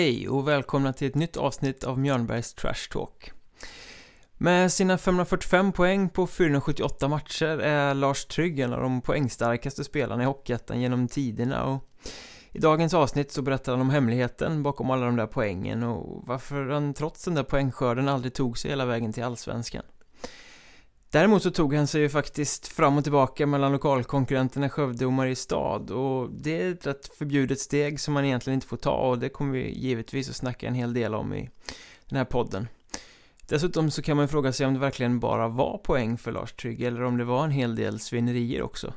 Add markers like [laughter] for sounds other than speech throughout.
Hej och välkomna till ett nytt avsnitt av Mjörnbergs Trash Talk. Med sina 545 poäng på 478 matcher är Lars Trygg en av de poängstarkaste spelarna i Hockeyettan genom tiderna och i dagens avsnitt så berättar han om hemligheten bakom alla de där poängen och varför han trots den där poängskörden aldrig tog sig hela vägen till Allsvenskan. Däremot så tog han sig ju faktiskt fram och tillbaka mellan lokalkonkurrenterna Skövde och Mariestad och det är ett rätt förbjudet steg som man egentligen inte får ta och det kommer vi givetvis att snacka en hel del om i den här podden. Dessutom så kan man fråga sig om det verkligen bara var poäng för Lars Trygg eller om det var en hel del svinerier också.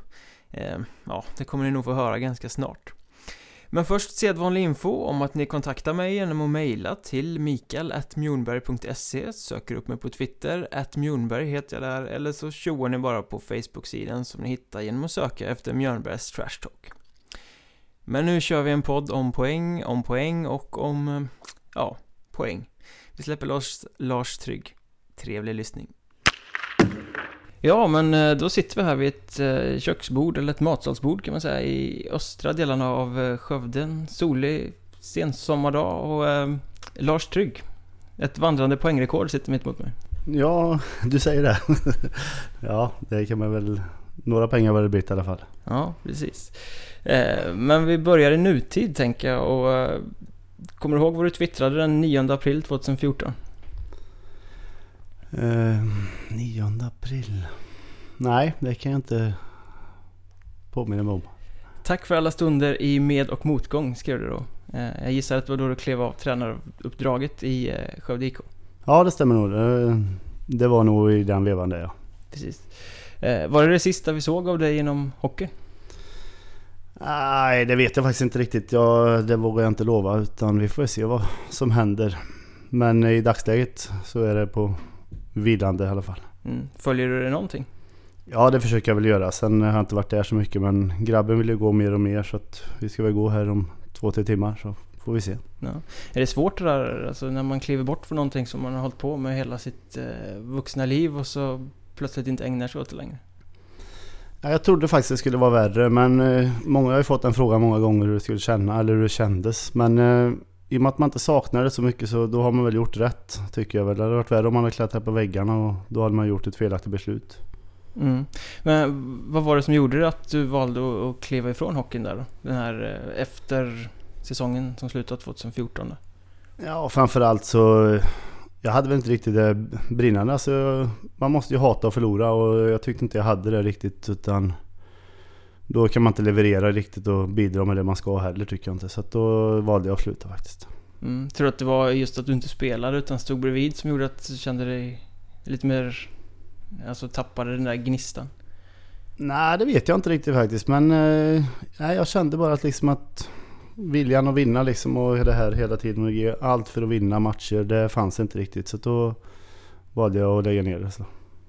Eh, ja, det kommer ni nog få höra ganska snart. Men först sedvanlig info om att ni kontaktar mig genom att mejla till mikael.mjornberg.se Söker upp mig på Twitter, @mjornberg heter jag där Eller så tjoar ni bara på Facebook-sidan som ni hittar genom att söka efter Mjörnbergs Trash Talk. Men nu kör vi en podd om poäng, om poäng och om, ja, poäng. Vi släpper loss Lars Trygg. Trevlig lyssning. Ja, men eh, då sitter vi här vid ett eh, köksbord, eller ett matsalsbord kan man säga, i östra delarna av eh, Skövde. En solig sensommardag och eh, Lars Trygg, ett vandrande poängrekord, sitter mitt emot mig. Ja, du säger det. [laughs] ja, det kan man väl... Några pengar var det blivit i alla fall. Ja, precis. Eh, men vi börjar i nutid, tänker jag. Och, eh, kommer du ihåg vad du twittrade den 9 april 2014? Eh, 9 april. Nej, det kan jag inte påminna mig om. Tack för alla stunder i med och motgång, skrev du då. Eh, jag gissar att det var då du klev av tränaruppdraget i eh, Skövde IK. Ja, det stämmer nog. Det var nog i den vevan där, ja. Precis. Eh, var det det sista vi såg av dig inom hockey? Nej, det vet jag faktiskt inte riktigt. Jag, det vågar jag inte lova. Utan vi får se vad som händer. Men i dagsläget så är det på vilande i alla fall. Mm. Följer du det någonting? Ja, det försöker jag väl göra. Sen har jag inte varit där så mycket men grabben vill ju gå mer och mer så att vi ska väl gå här om två, tre timmar så får vi se. Ja. Är det svårt det där, alltså när man kliver bort från någonting som man har hållit på med hela sitt eh, vuxna liv och så plötsligt inte ägnar sig åt det längre? Ja, jag trodde faktiskt det skulle vara värre men eh, många har ju fått en fråga många gånger hur det skulle känna eller hur det kändes. Men eh, i och med att man inte saknar det så mycket så då har man väl gjort rätt tycker jag väl. Det hade varit värre om man hade klättrat på väggarna och då hade man gjort ett felaktigt beslut. Mm. Men vad var det som gjorde att du valde att kliva ifrån hockeyn där då? Den här eh, efter säsongen som slutade 2014? Då? Ja, framförallt så... Jag hade väl inte riktigt det brinnande. Alltså, man måste ju hata att förlora och jag tyckte inte jag hade det riktigt utan... Då kan man inte leverera riktigt och bidra med det man ska heller tycker jag inte. Så då valde jag att sluta faktiskt. Mm. Tror du att det var just att du inte spelade utan stod bredvid som gjorde att du kände dig lite mer Alltså tappade den där gnistan? Nej, det vet jag inte riktigt faktiskt. Men eh, jag kände bara att, liksom att viljan att vinna liksom och det här hela tiden och ge allt för att vinna matcher, det fanns inte riktigt. Så då valde jag att lägga ner det. Så.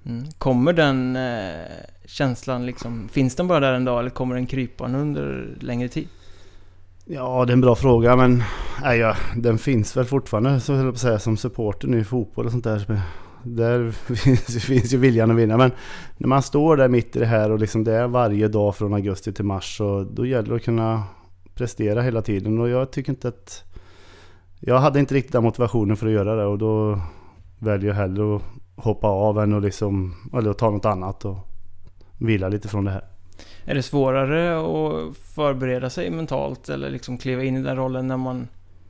Mm. Kommer den eh, känslan liksom, finns den bara där en dag eller kommer den krypa under längre tid? Ja, det är en bra fråga men nej, ja, den finns väl fortfarande så jag på säga, som supporter nu i fotboll och sånt där där [laughs] finns, finns ju viljan att vinna. Men när man står där mitt i det här och liksom det är varje dag från augusti till mars så då gäller det att kunna prestera hela tiden. Och jag tycker inte att... Jag hade inte riktigt den motivationen för att göra det och då väljer jag hellre att hoppa av än att liksom, eller ta något annat och vila lite från det här. Är det svårare att förbereda sig mentalt eller liksom kliva in i den rollen när man,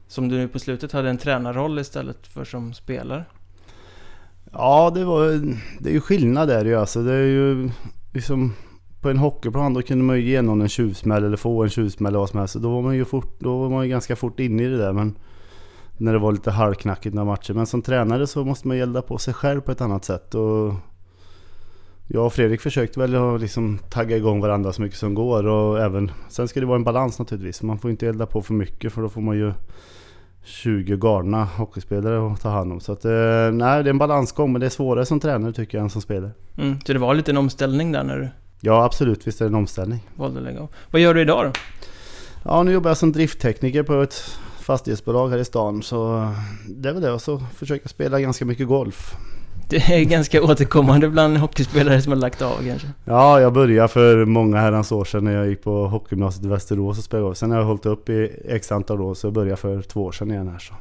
som du nu på slutet, hade en tränarroll istället för som spelare? Ja, det, var, det är ju skillnad där ju alltså. Det är ju liksom på en hockeyplan då kunde man ju ge någon en tjuvsmäll eller få en tjuvsmäll eller vad som helst. Då var man ju, fort, då var man ju ganska fort inne i det där. Men när det var lite halvknackigt några matcher. Men som tränare så måste man gälda på sig själv på ett annat sätt. Och jag och Fredrik försökte väl att liksom tagga igång varandra så mycket som går. Och även, sen ska det vara en balans naturligtvis. Man får inte elda på för mycket för då får man ju 20 galna hockeyspelare att ta hand om. Så att, eh, nej, det är en balansgång men det är svårare som tränare tycker jag än som spelare. Mm, så det var lite en omställning där när du... Ja absolut, visst är det en omställning. Valde lägga. Vad gör du idag då? Ja, nu jobbar jag som drifttekniker på ett fastighetsbolag här i stan. Så det är väl det. Och så försöker jag spela ganska mycket golf. Det är ganska återkommande bland hockeyspelare som har lagt av kanske. Ja, jag började för många herrans år sedan när jag gick på hockeygymnasiet i Västerås och spelade. Sen har jag hållit upp i x antal år så jag började för två år sedan igen här så.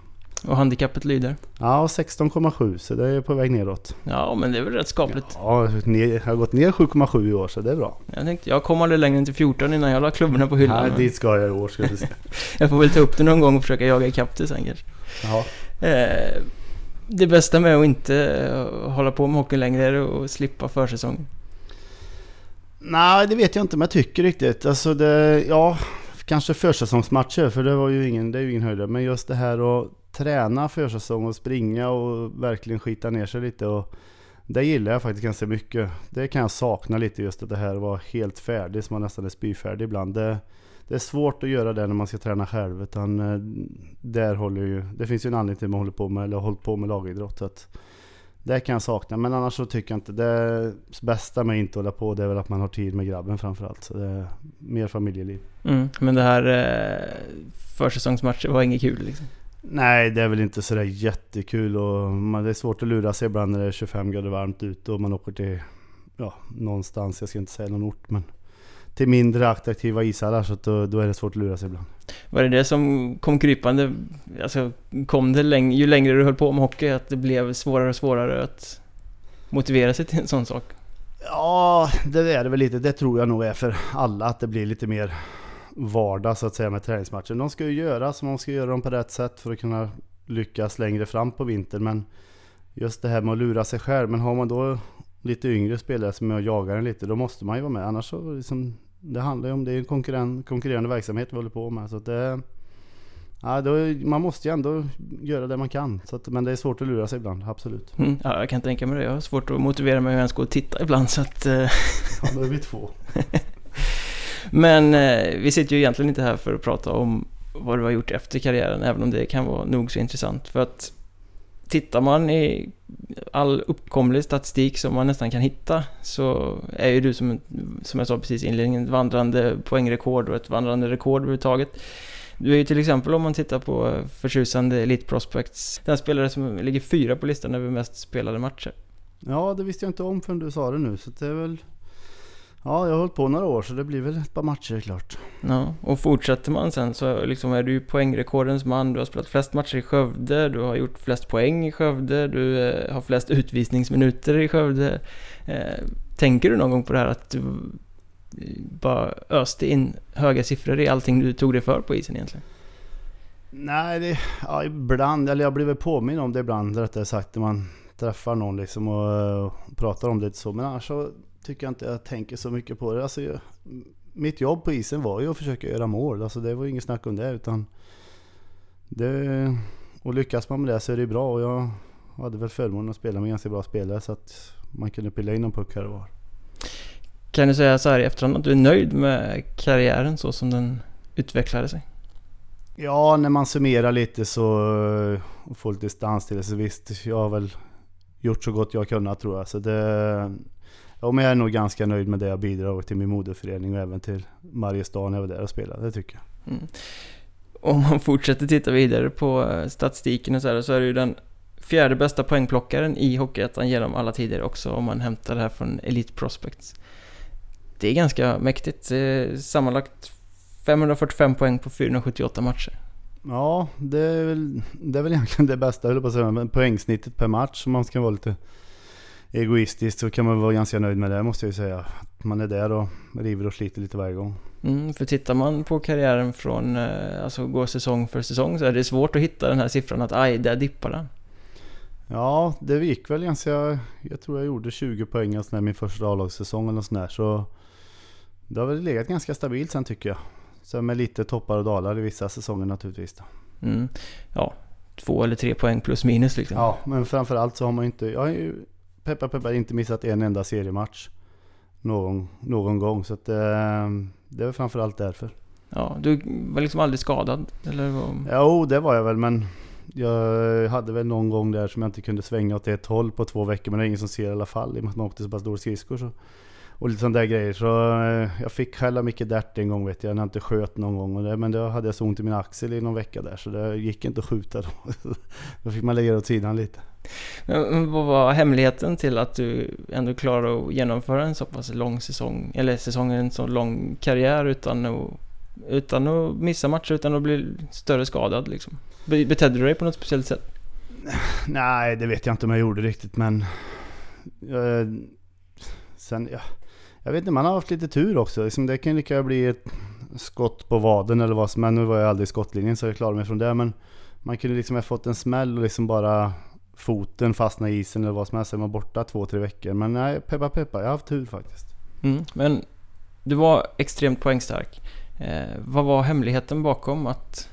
Och handikappet lyder? Ja, 16,7 så det är på väg neråt. Ja, men det är väl rätt skapligt. Ja, jag har gått ner 7,7 i år så det är bra. Jag tänkte, jag kom aldrig längre än till 14 innan jag la klubborna på hyllan. Nej, dit ska jag i år ska du se. [laughs] jag får väl ta upp det någon gång och försöka jaga ikapp det sen kanske. Jaha. Eh, det bästa med att inte eh, hålla på med hockey längre är att slippa försäsongen. Nej, det vet jag inte men jag tycker riktigt. Alltså det, ja, kanske försäsongsmatcher för det var ju ingen, det är ju ingen höjdare. Men just det här att träna försäsong och springa och verkligen skita ner sig lite. Och det gillar jag faktiskt ganska mycket. Det kan jag sakna lite just att det här var helt färdig, som man nästan är spyfärdig ibland. Det, det är svårt att göra det när man ska träna själv. Utan eh, där håller ju, det finns ju en anledning till att man håller på med, eller har hållit på med lagidrott. Så att det kan jag sakna. Men annars så tycker jag inte det bästa med att inte hålla på det är väl att man har tid med grabben framförallt. Så det är mer familjeliv. Mm, men det här eh, försäsongsmatcher var inget kul liksom? Nej, det är väl inte sådär jättekul och man, det är svårt att lura sig ibland när det är 25 grader varmt ute och man åker till, ja, någonstans, jag ska inte säga någon ort men till mindre attraktiva ishallar så då, då är det svårt att lura sig ibland. Var det det som kom krypande? Alltså kom det läng ju längre du höll på med hockey att det blev svårare och svårare att motivera sig till en sån sak? Ja, det är det väl lite. Det tror jag nog är för alla att det blir lite mer vardag så att säga med träningsmatcher. De ska ju göras, man ska göra dem på rätt sätt för att kunna lyckas längre fram på vintern. Men just det här med att lura sig själv. Men har man då lite yngre spelare som är och jagar en lite, då måste man ju vara med. Annars så liksom, det handlar ju om, det är en konkurren, konkurrerande verksamhet vi håller på med. Så det, ja, då, man måste ju ändå göra det man kan. Så att, men det är svårt att lura sig ibland, absolut. Mm, ja, jag kan tänka mig det. Jag har svårt att motivera mig att ens gå och titta ibland så att... Eh... Ja, då är vi två. [laughs] Men eh, vi sitter ju egentligen inte här för att prata om vad du har gjort efter karriären, även om det kan vara nog så intressant. För att tittar man i all uppkomlig statistik som man nästan kan hitta så är ju du som, som jag sa precis i inledningen, ett vandrande poängrekord och ett vandrande rekord överhuvudtaget. Du är ju till exempel om man tittar på förtjusande Elite Prospects, den spelare som ligger fyra på listan över mest spelade matcher. Ja, det visste jag inte om förrän du sa det nu, så det är väl Ja, jag har hållit på några år så det blir väl ett par matcher klart. Ja, och fortsätter man sen så liksom är du ju poängrekordens man. Du har spelat flest matcher i Skövde, du har gjort flest poäng i Skövde, du eh, har flest utvisningsminuter i Skövde. Eh, tänker du någon gång på det här att du bara öste in höga siffror i allting du tog dig för på isen egentligen? Nej, det, ja, ibland, eller jag blir väl påminn om det ibland rättare sagt när man träffar någon liksom och, och pratar om det så. Men annars så tycker jag inte jag tänker så mycket på det. Alltså, jag, mitt jobb på isen var ju att försöka göra mål. Alltså, det var inget snack om det. Utan det, och lyckas man med det så är det bra. Och jag hade väl förmånen att spela med ganska bra spelare så att man kunde pilla in en puck här och var. Kan du säga så här i efterhand att du är nöjd med karriären så som den utvecklade sig? Ja, när man summerar lite så och får lite distans till det så visst, jag har väl gjort så gott jag kunnat tror jag. Så det, Ja, men jag är nog ganska nöjd med det jag bidrar till min moderförening och även till Mariestad när jag var där och spelade. Det tycker jag. Mm. Om man fortsätter titta vidare på eh, statistiken och så här, så är det ju den fjärde bästa poängplockaren i Hockeyettan genom alla tider också om man hämtar det här från Elite Prospects. Det är ganska mäktigt. Sammanlagt 545 poäng på 478 matcher. Ja, det är väl, det är väl egentligen det bästa, höll på att säga, poängsnittet per match om man ska vara lite egoistiskt så kan man vara ganska nöjd med det måste jag ju säga. Man är där och river och sliter lite varje gång. Mm, för tittar man på karriären från, eh, alltså går säsong för säsong så är det svårt att hitta den här siffran att aj, där dippar den. Ja, det gick väl ganska, jag tror jag gjorde 20 poäng och min första A-lagssäsong eller sån där. Så det har väl legat ganska stabilt sen tycker jag. Sen med lite toppar och dalar i vissa säsonger naturligtvis. Mm. Ja, två eller tre poäng plus minus liksom. Ja, men framförallt så har man ju inte, jag har ju peppar peppar inte missat en enda seriematch någon, någon gång. Så att, eh, det är framförallt därför. Ja, du var liksom aldrig skadad? Eller? Jo, det var jag väl men jag hade väl någon gång där som jag inte kunde svänga åt ett håll på två veckor. Men det är ingen som ser i alla fall i och med att man åkte så pass dåliga skridskor. Så. Och lite sådana där grejer. Så eh, jag fick skälla mycket Därt en gång vet jag. När jag inte sköt någon gång. Och det, men då hade jag så ont i min axel i någon vecka där. Så det gick inte att skjuta då. [laughs] då fick man lägga det åt sidan lite. Vad var hemligheten till att du ändå klarade att genomföra en så pass lång säsong, eller säsongen, en så lång karriär utan att, utan att missa matcher, utan att bli större skadad liksom? Betedde du dig på något speciellt sätt? Nej, det vet jag inte om jag gjorde riktigt men... Jag, sen, ja, jag vet inte, man har haft lite tur också. Liksom, det kan lika gärna bli ett skott på vaden eller vad som helst. Nu var jag aldrig i skottlinjen så jag klarade mig från det. Men man kunde liksom ha fått en smäll och liksom bara foten fastna i isen eller vad som helst. Är man borta två, tre veckor. Men nej, peppa peppa, jag har haft tur faktiskt. Mm, men du var extremt poängstark. Eh, vad var hemligheten bakom att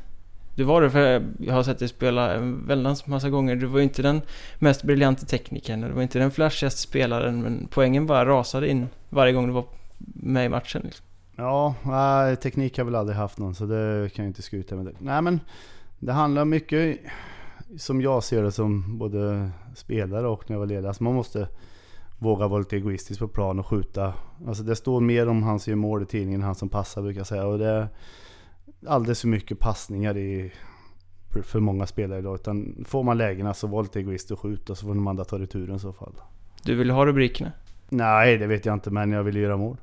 du var det? För jag har sett dig spela en väldans massa gånger. Du var ju inte den mest briljanta teknikern. Du var inte den flashigaste spelaren. Men poängen bara rasade in varje gång du var med i matchen. Liksom. Ja, nej, teknik har jag väl aldrig haft någon så det kan jag inte skryta med. Det. Nej men det handlar mycket, som jag ser det som både spelare och när jag var ledare, alltså man måste våga vara lite egoistisk på plan och skjuta. Alltså det står mer om han som gör mål i tidningen än han som passar brukar jag säga. Och det är alldeles för mycket passningar i, för många spelare idag. Utan får man lägena så var lite egoist och skjut och så får de andra ta returen i så fall. Du vill ha rubrikerna? Nej, det vet jag inte men jag vill göra mål.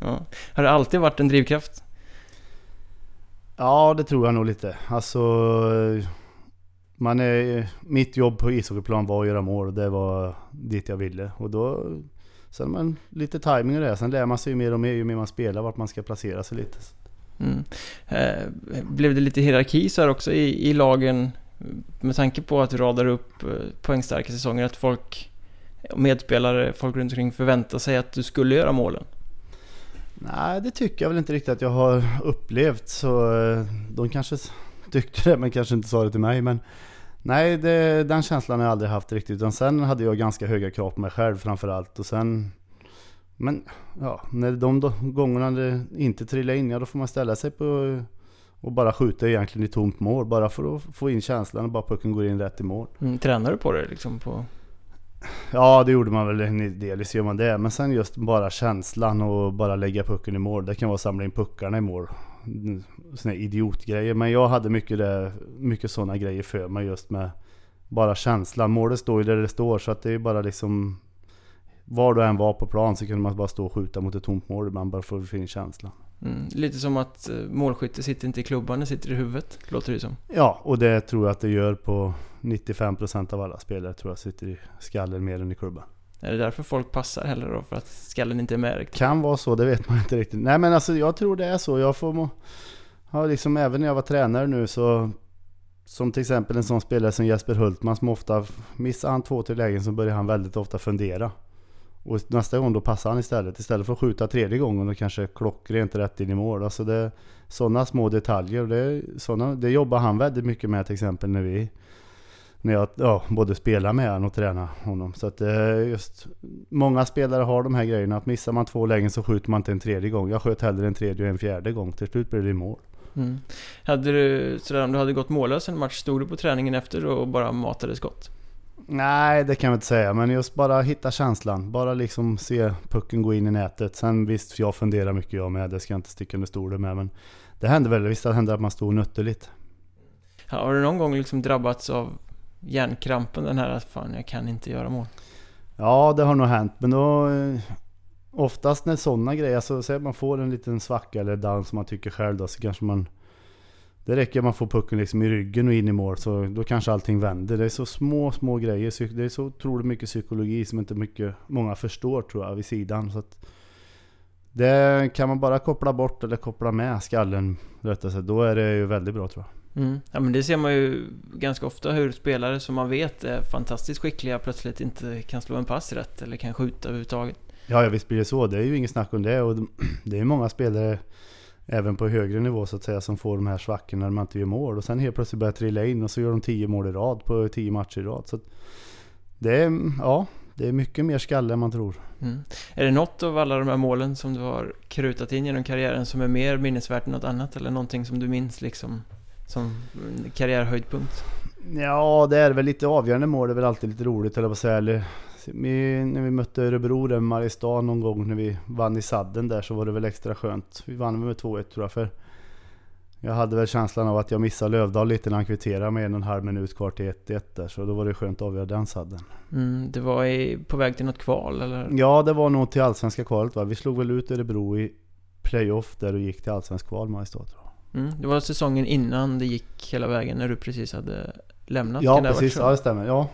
Ja. Har det alltid varit en drivkraft? Ja, det tror jag nog lite. Alltså... Man är, mitt jobb på ishockeyplan var att göra mål och det var dit jag ville. Och då... Sen man lite timing och det. Sen lär man sig ju mer och mer ju mer man spelar vart man ska placera sig lite. Mm. Eh, blev det lite hierarki så här också i, i lagen? Med tanke på att du radar upp eh, poängstarka säsonger, att folk, medspelare, folk runt omkring förväntar sig att du skulle göra målen? Nej, det tycker jag väl inte riktigt att jag har upplevt. Så eh, de kanske tyckte det, men kanske inte sa det till mig. Men nej, det, den känslan har jag aldrig haft riktigt. Utan sen hade jag ganska höga krav på mig själv framförallt. Och sen... Men ja, när de gångerna det inte trillar in, ja då får man ställa sig på och bara skjuta egentligen i tomt mål. Bara för att få in känslan och bara pucken går in rätt i mål. Mm, tränar du på det liksom? På Ja, det gjorde man väl en delvis gör man det. Men sen just bara känslan och bara lägga pucken i mål. Det kan vara att samla in puckarna i mål. Såna idiotgrejer. Men jag hade mycket, det, mycket sådana grejer för mig just med bara känslan. Målet står ju där det står så att det är bara liksom var du än var på plan så kunde man bara stå och skjuta mot ett tomt mål ibland bara för att få in känslan. Mm, lite som att eh, målskytte sitter inte i klubban, det sitter i huvudet, låter det som. Ja, och det tror jag att det gör på 95% av alla spelare tror jag sitter i skallen mer än i klubban. Är det därför folk passar heller då? För att skallen inte är med riktigt? Kan vara så, det vet man inte riktigt. Nej men alltså jag tror det är så. Jag får må, ja, liksom även när jag var tränare nu så som till exempel en sån spelare som Jesper Hultman som ofta missar han två, tre lägen så börjar han väldigt ofta fundera. Och nästa gång då passar han istället. Istället för att skjuta tredje gången och kanske klockrent rätt in i mål. Alltså det sådana små detaljer. Det, såna, det jobbar han väldigt mycket med till exempel när vi när jag ja, både spelar med honom och tränar honom. Så att eh, just många spelare har de här grejerna. Att missar man två lägen så skjuter man inte en tredje gång. Jag sköt hellre en tredje och en fjärde gång. Till slut blir det mål. Mm. Hade du, sådär, om du hade gått mållös en match, stod du på träningen efter och bara matade skott? Nej, det kan jag inte säga. Men just bara hitta känslan. Bara liksom se pucken gå in i nätet. Sen visst, jag funderar mycket jag med. Det ska jag inte sticka under stolen med. Men det händer väl. Visst det händer att man står och nötter lite. har du någon gång liksom drabbats av hjärnkrampen? Den här att fan, jag kan inte göra mål. Ja, det har nog hänt. Men då... Eh, oftast när sådana grejer, alltså säg att man får en liten svacka eller down som man tycker själv då, så kanske man det räcker att man får pucken liksom i ryggen och in i mål så då kanske allting vänder. Det är så små, små grejer. Det är så otroligt mycket psykologi som inte mycket, många förstår tror jag vid sidan. Så att det kan man bara koppla bort eller koppla med skallen rättare sagt. Då är det ju väldigt bra tror jag. Mm. Ja men det ser man ju ganska ofta hur spelare som man vet är fantastiskt skickliga plötsligt inte kan slå en pass rätt eller kan skjuta överhuvudtaget. Ja, ja visst blir det så. Det är ju inget snack om det. Och [clears throat] det är många spelare även på högre nivå så att säga som får de här svackorna när man inte gör mål. Och sen helt plötsligt börjar trilla in och så gör de tio mål i rad på tio matcher i rad. Så det är, ja, det är mycket mer skalle än man tror. Mm. Är det något av alla de här målen som du har krutat in genom karriären som är mer minnesvärt än något annat? Eller någonting som du minns liksom som karriärhöjdpunkt? Ja, det är väl lite avgörande mål. Det är väl alltid lite roligt eller vad säga. Eller, vi, när vi mötte Örebro där Mariestad någon gång när vi vann i sadden där så var det väl extra skönt. Vi vann med 2-1 tror jag. För Jag hade väl känslan av att jag missade Lövdal lite när han kvitterade med en och en halv minut kvar till 1-1 där. Så då var det skönt att avgöra den sadden. Mm, det var i, på väg till något kval eller? Ja, det var nog till allsvenska kvalet va. Vi slog väl ut Örebro i playoff där och gick till allsvensk kval Mariestad tror jag. Mm, det var säsongen innan det gick hela vägen när du precis hade lämnat? Ja, precis. Ja, det stämmer. Ja.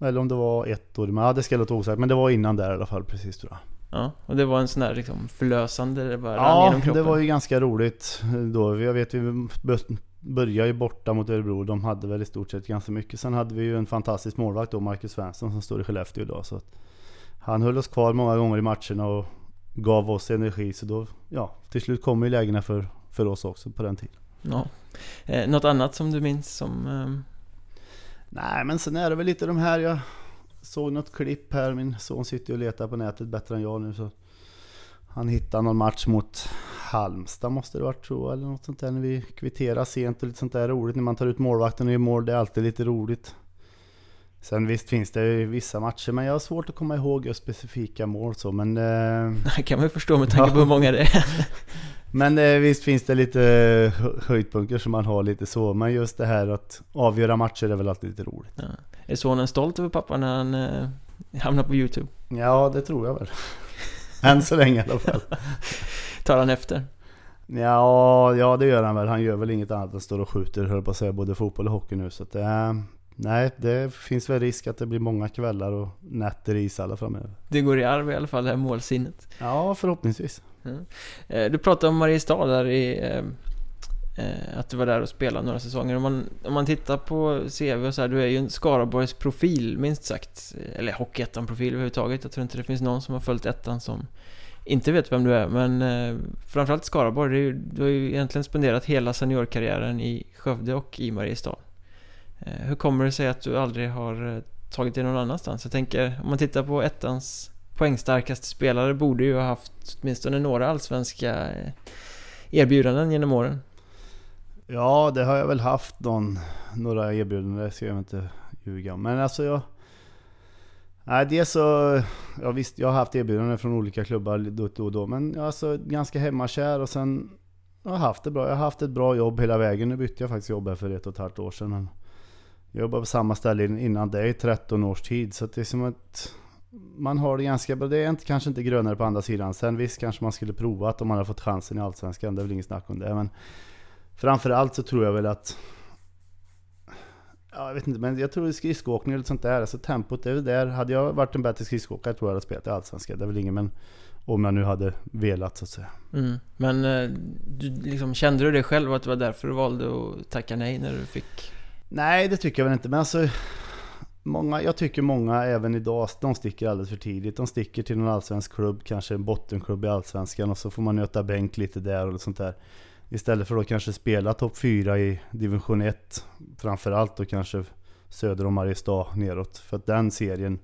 Eller om det var ett år. Men ja, det ska jag låta osagt. Men det var innan där i alla fall, precis tror jag. Ja, och det var en sån där liksom förlösande, det bara Ja, genom kroppen. det var ju ganska roligt då. Jag vet vi började ju borta mot Örebro. De hade väl i stort sett ganska mycket. Sen hade vi ju en fantastisk målvakt då, Marcus Svensson, som står i Skellefteå idag. Så han höll oss kvar många gånger i matcherna och gav oss energi. Så då, ja, till slut kom ju lägena för, för oss också på den tiden. Ja. Eh, något annat som du minns som... Eh... Nej, men sen är det väl lite de här jag såg något klipp här. Min son sitter och letar på nätet bättre än jag nu. Så han hittade någon match mot Halmstad måste det varit tror eller något sånt där. När vi kvitterar sent och lite sånt där roligt. När man tar ut målvakten och gör mål, det är alltid lite roligt. Sen visst finns det ju vissa matcher, men jag har svårt att komma ihåg just specifika mål så, men... Eh, [laughs] det kan man ju förstå med tanke på hur många det är. [laughs] men eh, visst finns det lite höjdpunkter som man har lite så, men just det här att avgöra matcher är väl alltid lite roligt. Ja. Är sonen stolt över pappa när han eh, hamnar på YouTube? Ja, det tror jag väl. Än så länge i alla fall. [laughs] Tar han efter? Ja, ja det gör han väl. Han gör väl inget annat än står och skjuter, höll på att säga, både fotboll och hockey nu. Så att det, nej, det finns väl risk att det blir många kvällar och nätter i ishallar framöver. Det går i arv i alla fall, det här målsinnet. Ja, förhoppningsvis. Mm. Eh, du pratade om Mariestad där i eh, eh, att du var där och spelade några säsonger. Om man, om man tittar på CV och så här, du är ju en Skaraborgs profil minst sagt. Eller Hockeyettan-profil överhuvudtaget. Jag tror inte det finns någon som har följt ettan som inte vet vem du är. Men eh, framförallt Skaraborg, du, du har ju egentligen spenderat hela seniorkarriären i Skövde och i Mariestad. Eh, hur kommer det sig att du aldrig har tagit dig någon annanstans? Jag tänker, om man tittar på ettans poängstarkaste spelare borde ju ha haft åtminstone några allsvenska eh, erbjudanden genom åren. Ja, det har jag väl haft någon, några erbjudanden, det ska jag inte ljuga om. Men alltså jag... Nej, det så... Ja visst, jag har haft erbjudanden från olika klubbar då och då. Men jag är alltså ganska hemmakär och sen... Jag har haft det bra. Jag har haft ett bra jobb hela vägen. Nu bytte jag faktiskt jobb här för ett och ett halvt år sedan. Jag jobbade på samma ställe innan det i 13 års tid. Så det är som att... Man har det ganska bra. Det är inte, kanske inte grönare på andra sidan. Sen visst kanske man skulle provat om man hade fått chansen i Allsvenskan. Det är väl inget snack om det. Men Framförallt så tror jag väl att Ja, jag vet inte, men jag tror skridskoåkning eller sånt där. Alltså tempot är väl där. Hade jag varit en bättre skridskoåkare tror jag hade spelat i Allsvenskan. Det är väl ingen, men om jag nu hade velat så att säga. Mm. Men eh, du, liksom, kände du det själv att det var därför du valde att tacka nej när du fick? Nej, det tycker jag väl inte. Men alltså, många, jag tycker många även idag, de sticker alldeles för tidigt. De sticker till någon allsvensk klubb, kanske en bottenklubb i Allsvenskan och så får man nöta bänk lite där och sånt där. Istället för att kanske spela topp 4 i division 1 Framförallt och kanske söder om Mariestad neråt. För att den serien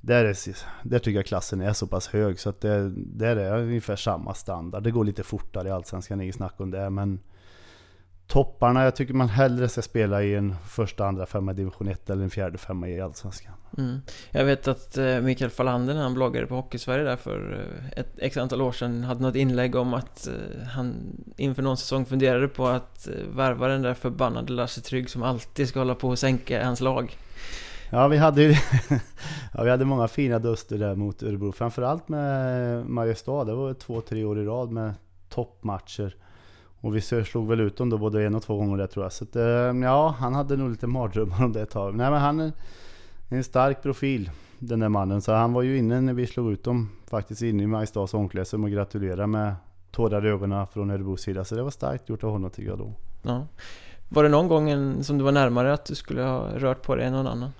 där, är, där tycker jag klassen är så pass hög så att det, där är ungefär samma standard. Det går lite fortare i Allsvenskan, inget snack om det. Men topparna, jag tycker man hellre ska spela i en första, andra femma i division 1 eller en fjärde femma i Allsvenskan. Mm. Jag vet att eh, Mikael Fallander när han bloggade på Hockeysverige där för eh, ett x antal år sedan hade något inlägg om att eh, han inför någon säsong funderade på att värva den där förbannade Lasse Trygg som alltid ska hålla på och sänka hans lag. Ja, vi hade [laughs] ja, vi hade många fina duster där mot Örebro. Framförallt med Mariestad. Det var två, tre år i rad med toppmatcher. Och vi slog väl ut dem då både en och två gånger där tror jag. Så att, ehm, ja, han hade nog lite mardrömmar om det ett tag. Nej men han är en stark profil den där mannen. Så han var ju inne när vi slog ut dem. Faktiskt inne i Mariestads omklädningsrum och gratulerade med tårar i ögonen från Örebros sida. Så det var starkt gjort av honom tycker jag då. Ja. Var det någon gång som du var närmare att du skulle ha rört på dig än någon annan?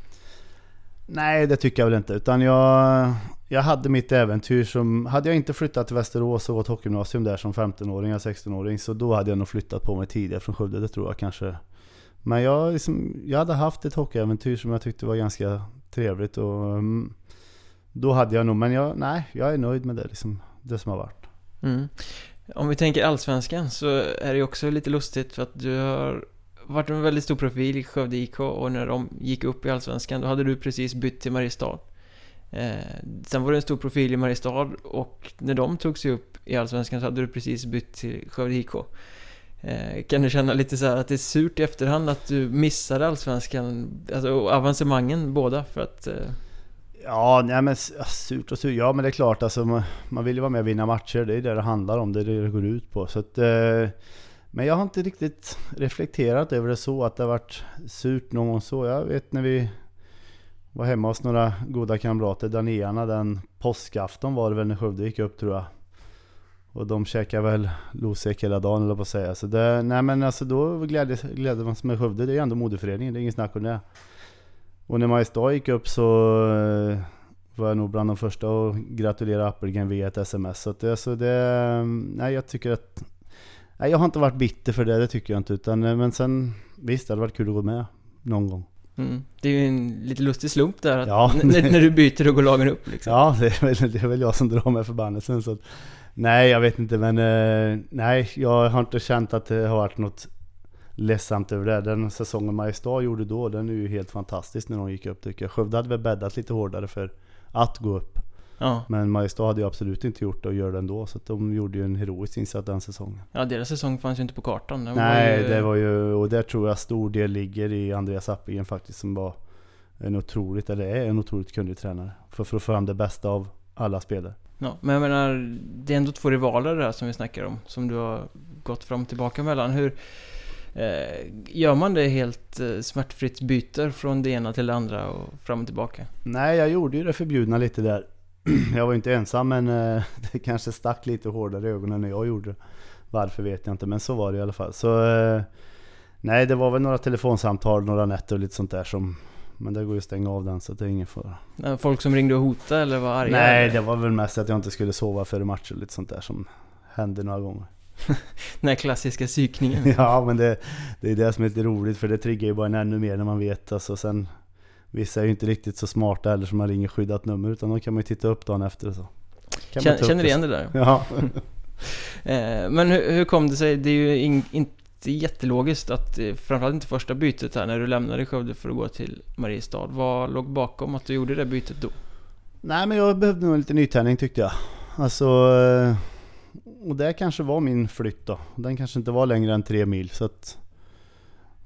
Nej, det tycker jag väl inte. Utan jag, jag hade mitt äventyr som... Hade jag inte flyttat till Västerås och gått hockeygymnasium där som 15-åring, 16-åring. Så då hade jag nog flyttat på mig tidigare från Skövde. Det tror jag kanske men jag, liksom, jag hade haft ett hockeyäventyr som jag tyckte var ganska trevligt och um, då hade jag nog, men jag, nej, jag är nöjd med det liksom, det som har varit. Mm. Om vi tänker allsvenskan så är det också lite lustigt för att du har varit en väldigt stor profil i Skövde IK och när de gick upp i allsvenskan då hade du precis bytt till Mariestad. Eh, sen var du en stor profil i Mariestad och när de tog sig upp i allsvenskan så hade du precis bytt till Skövde IK. Eh, kan du känna lite så här att det är surt i efterhand att du missade Allsvenskan, alltså och avancemangen båda för att... Eh... Ja, nej men surt och surt. Ja men det är klart alltså man, man vill ju vara med och vinna matcher. Det är det det handlar om. Det är det det går ut på. Så att, eh, men jag har inte riktigt reflekterat över det så att det har varit surt någon gång så. Jag vet när vi var hemma hos några goda kamrater, Danéarna, den påskafton var det väl när Skövde gick upp tror jag. Och de käkade väl losek hela dagen eller på att säga. Så det, nej men alltså då glädde, glädde man sig med Skövde. Det är ju ändå modeföreningen, det är inget snack om det. Och när Mariestad gick upp så eh, var jag nog bland de första att gratulera Appelgren via ett sms. Så det, alltså det, eh, nej jag tycker att... Nej jag har inte varit bitter för det, det tycker jag inte. Utan, eh, men sen visst, det hade varit kul att gå med någon gång. Mm. Det är ju en lite lustig slump där att ja. när, när, du byter och går lagen upp liksom. Ja, det är, väl, det är väl jag som drar med förbannelsen. Så att, nej, jag vet inte men eh, nej, jag har inte känt att det har varit något ledsamt över det. Den säsongen Mariestad gjorde då, den är ju helt fantastisk när de gick upp tycker jag. Skövde hade väl bäddat lite hårdare för att gå upp. Ja. Men Mariestad hade ju absolut inte gjort det och gör det ändå. Så de gjorde ju en heroisk insats den säsongen. Ja, deras säsong fanns ju inte på kartan. Den Nej, ju... det var ju... Och där tror jag stor del ligger i Andreas Appelgren faktiskt som var en otroligt, eller är en otroligt kunnig tränare. För, för att få fram det bästa av alla spelare. Ja, men jag menar, det är ändå två rivaler där som vi snackar om. Som du har gått fram och tillbaka mellan. Hur... Eh, gör man det helt eh, smärtfritt byter från det ena till det andra och fram och tillbaka? Nej, jag gjorde ju det förbjudna lite där. Jag var inte ensam men eh, [laughs] det kanske stack lite hårdare i ögonen när jag gjorde det. Varför vet jag inte men så var det i alla fall. Så eh, nej det var väl några telefonsamtal, några nätter och lite sånt där som men det går ju att stänga av den så det är ingen fara. Folk som ringde och hotade eller var arga? Nej, det var väl mest att jag inte skulle sova före matcher och lite sånt där som hände några gånger. [laughs] Den här klassiska psykningen. [laughs] ja, men det, det är det som är lite roligt för det triggar ju bara en ännu mer när man vet. Alltså, sen, Vissa är ju inte riktigt så smarta heller som man ringer skyddat nummer utan de kan man ju titta upp dagen efter så. Kan känner, känner du igen det där? [laughs] Ja. [laughs] Eh, men hur, hur, kom det sig? Det är ju in, inte jättelogiskt att, eh, framförallt inte första bytet här när du lämnade Skövde för att gå till Mariestad. Vad låg bakom att du gjorde det bytet då? Nej men jag behövde nog lite nytändning tyckte jag. Alltså... Eh, och det kanske var min flytt då. Den kanske inte var längre än tre mil så att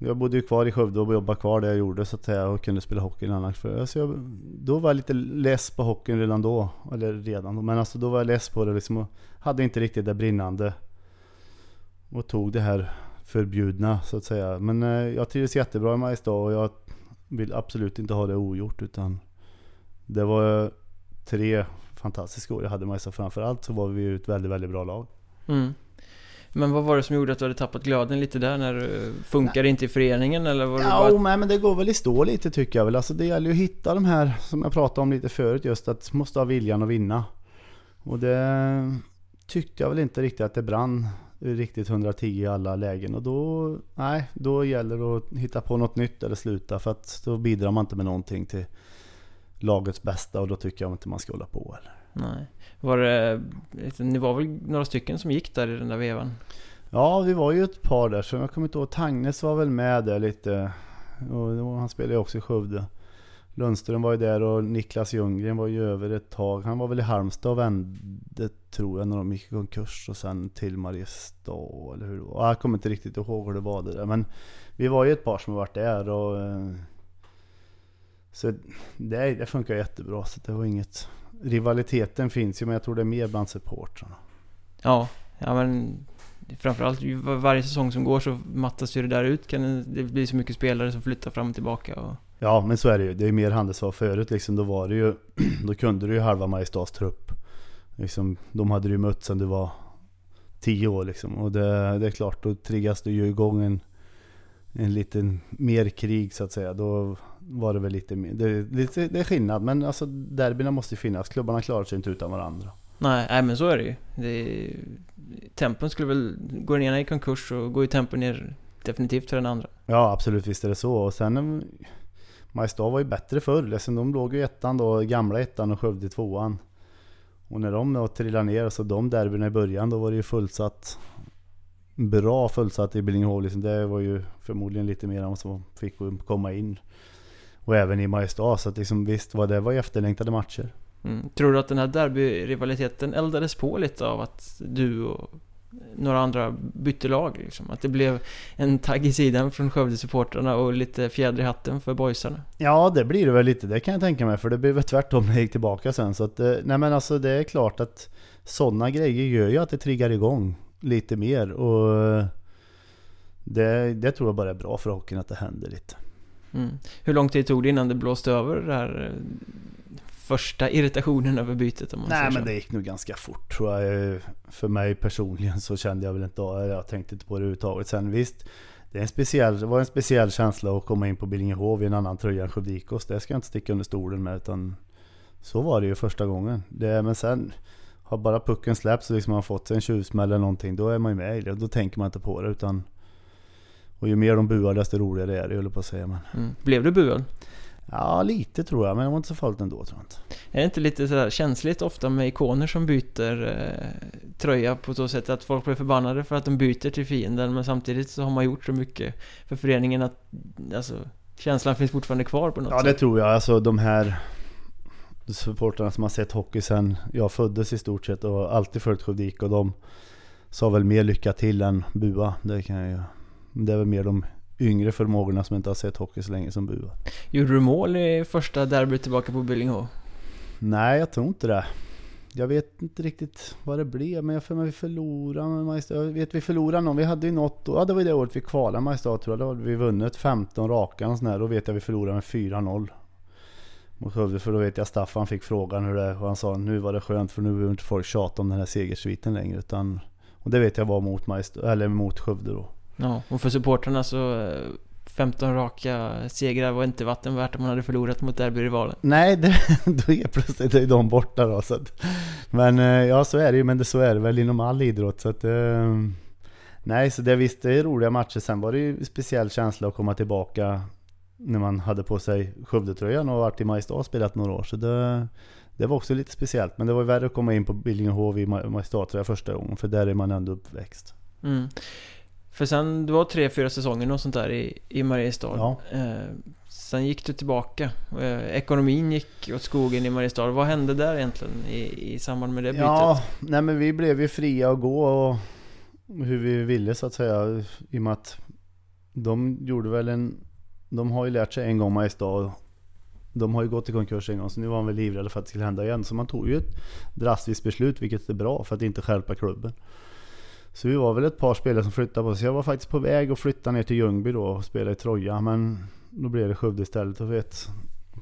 jag bodde ju kvar i Skövde och jobbade kvar där jag gjorde så att säga och kunde spela hockey en för. Alltså jag, Då var jag lite less på hockeyn redan då. Eller redan då, men alltså då var jag less på det liksom och hade inte riktigt det brinnande. Och tog det här förbjudna så att säga. Men eh, jag trivdes jättebra i Mariestad och jag vill absolut inte ha det ogjort utan det var tre fantastiska år jag hade i Mariestad. Framförallt så var vi ju ett väldigt, väldigt bra lag. Mm. Men vad var det som gjorde att du hade tappat glöden lite där? När du funkar inte i föreningen eller var det ja, bara... men det går väl i stå lite tycker jag väl. Alltså det gäller ju att hitta de här som jag pratade om lite förut just att måste ha viljan att vinna. Och det tyckte jag väl inte riktigt att det brann riktigt 110 i alla lägen. Och då, nej, då gäller det att hitta på något nytt eller sluta. För att då bidrar man inte med någonting till lagets bästa och då tycker jag inte man ska hålla på heller. Nej. Var det, ni var väl några stycken som gick där i den där vevan? Ja, vi var ju ett par där. Så jag kommer inte ihåg, Tagnes var väl med där lite. Och han spelade ju också i Skövde. Lundström var ju där och Niklas Ljunggren var ju över ett tag. Han var väl i Halmstad och vände tror jag när de gick i konkurs och sen till Mariestad eller hur det var. Jag kommer inte riktigt ihåg hur det var det där. Men vi var ju ett par som har varit där och eh, så det, det funkar jättebra så det var inget rivaliteten finns ju men jag tror det är mer bland supportrarna. Ja, ja men framförallt varje säsong som går så mattas ju det där ut. Kan det blir så mycket spelare som flyttar fram och tillbaka. Och... Ja, men så är det ju. Det är mer handelsvar förut liksom. Då var det ju, [clears throat] då kunde du ju halva Mariestads trupp. Liksom, de hade du ju mött sen du var tio år liksom. Och det, det är klart, då triggas du ju igång en, en liten mer krig så att säga. Då var det väl lite mer, det, det, det är skillnad. Men alltså derbyna måste ju finnas. Klubbarna klarar sig inte utan varandra. Nej, nej men så är det ju. Det, tempen skulle väl, går den ena i konkurs så går ju tempen ner definitivt för den andra. Ja absolut, visst är det så. Och sen Mariestad var ju bättre förr. Liksom, de låg ju ettan då, gamla ettan och Skövde tvåan. Och när de då trillade ner, så de derbyna i början, då var det ju fullsatt. Bra fullsatt i Billingehov liksom. Det var ju förmodligen lite mer än vad som fick komma in. Och även i Mariestad, så att liksom, visst var det var efterlängtade matcher. Mm. Tror du att den här derbyrivaliteten eldades på lite av att du och några andra bytte lag liksom. Att det blev en tagg i sidan från Skövde-supportrarna och lite fjäder i hatten för boysarna. Ja, det blir det väl lite. Det kan jag tänka mig. För det blev väl tvärtom när jag gick tillbaka sen. Så att, eh, nej men alltså det är klart att sådana grejer gör ju att det triggar igång lite mer. Och eh, det, det tror jag bara är bra för hockeyn att det händer lite. Mm. Hur lång tid tog det innan det blåste över det här eh, första irritationen över bytet om man Nej men det gick nog ganska fort tror jag. För mig personligen så kände jag väl inte jag tänkte inte på det överhuvudtaget. Sen visst, det, är en speciell, det var en speciell känsla att komma in på Billingehov i en annan tröja än Sjödikos. Det ska jag inte sticka under stolen med utan så var det ju första gången. Det, men sen har bara pucken släppts och liksom man har fått sig en tjuvsmäll eller någonting, då är man ju med i det. Då tänker man inte på det utan och ju mer de buar desto roligare är det, jag på att säga. Men, Mm. Blev du buad? ja, lite tror jag, men det var inte så farligt ändå tror jag inte. Är det inte lite sådär känsligt ofta med ikoner som byter eh, tröja på så sätt att folk blir förbannade för att de byter till fienden men samtidigt så har man gjort så mycket för föreningen att alltså, känslan finns fortfarande kvar på något Ja det sätt. tror jag. Alltså de här supportrarna som har sett hockey sen jag föddes i stort sett och alltid följt Skövdik och de sa väl mer lycka till än bua. Det kan jag. Det är väl mer de yngre förmågorna som inte har sett hockey så länge som bua. Gjorde du mål i första derbyt tillbaka på Billingehov? Nej jag tror inte det. Jag vet inte riktigt vad det blev men jag för mig vi förlorade. Jag vet vi förlorade någon. Vi hade ju något Ja det var ju det året vi kvalade Mariestad tror jag. Då hade vi vunnit 15 raka och sån här. Då vet jag vi förlorade med 4-0. Mot Skövde för då vet jag Staffan fick frågan hur det och han sa nu var det skönt för nu behöver inte folk tjata om den här segersviten längre utan och det vet jag var mot, Mariestad, eller mot Skövde då. Ja, och för supportrarna så eh, 15 raka segrar var inte vatten värt om man hade förlorat mot derbyrivalen. Nej, det, [laughs] då är plötsligt är de borta då. Så att, men eh, ja, så är det ju. Men det, så är det väl inom all idrott. Så att, eh, nej, så det visst, det är roliga matcher. Sen var det ju en speciell känsla att komma tillbaka när man hade på sig Skövdetröjan och varit i Mariestad och spelat några år. Så det, det var också lite speciellt. Men det var värre att komma in på Billingehov i Ma- Mariestad första gången. För där är man ändå uppväxt. Mm. För sen, det var tre, fyra säsonger och sånt där i, i Mariestad. Ja. Eh, sen gick du tillbaka. Eh, ekonomin gick åt skogen i Mariestad. Vad hände där egentligen i, i samband med det bytet? Ja, nej men vi blev ju fria att gå och hur vi ville så att säga. I och med att de gjorde väl en... De har ju lärt sig en gång Mariestad. De har ju gått i konkurs en gång så nu var de väl livrädda för att det skulle hända igen. Så man tog ju ett drastiskt beslut vilket är bra för att inte skärpa klubben. Så vi var väl ett par spelare som flyttade på sig. Jag var faktiskt på väg att flytta ner till Ljungby då och spela i Troja. Men då blev det Skövde istället. Och vet,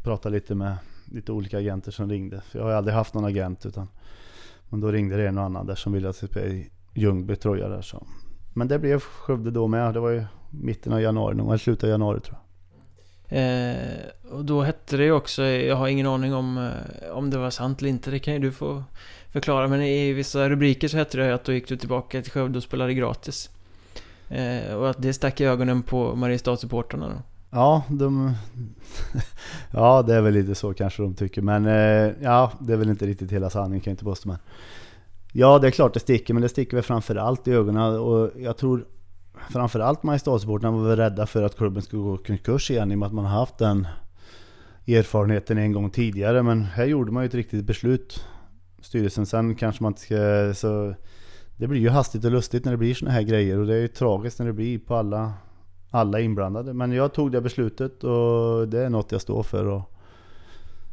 pratade lite med lite olika agenter som ringde. För jag har ju aldrig haft någon agent utan men då ringde det en och annan där som ville att jag skulle spela i Ljungby, Troja där så. Men det blev Skövde då med. Det var ju mitten av januari, någon eller slutet av januari tror jag. Eh, och då hette det ju också, jag har ingen aning om, eh, om det var sant eller inte, det kan ju du få förklara. Men i vissa rubriker så hette det att då gick du tillbaka till Skövde och spelade gratis. Eh, och att det stack i ögonen på Mariestad-supportrarna då. Ja, de... [laughs] ja, det är väl lite så kanske de tycker. Men eh, ja, det är väl inte riktigt hela sanningen kan jag inte påstå. Men... Ja, det är klart det sticker. Men det sticker väl framförallt i ögonen. Och jag tror framförallt Mariestadsupportrarna var väl rädda för att klubben skulle gå i konkurs igen. I och med att man har haft den erfarenheten en gång tidigare. Men här gjorde man ju ett riktigt beslut. Styrelsen. Sen kanske man inte ska... Så det blir ju hastigt och lustigt när det blir såna här grejer. Och det är ju tragiskt när det blir på alla alla inblandade. Men jag tog det beslutet och det är något jag står för. Och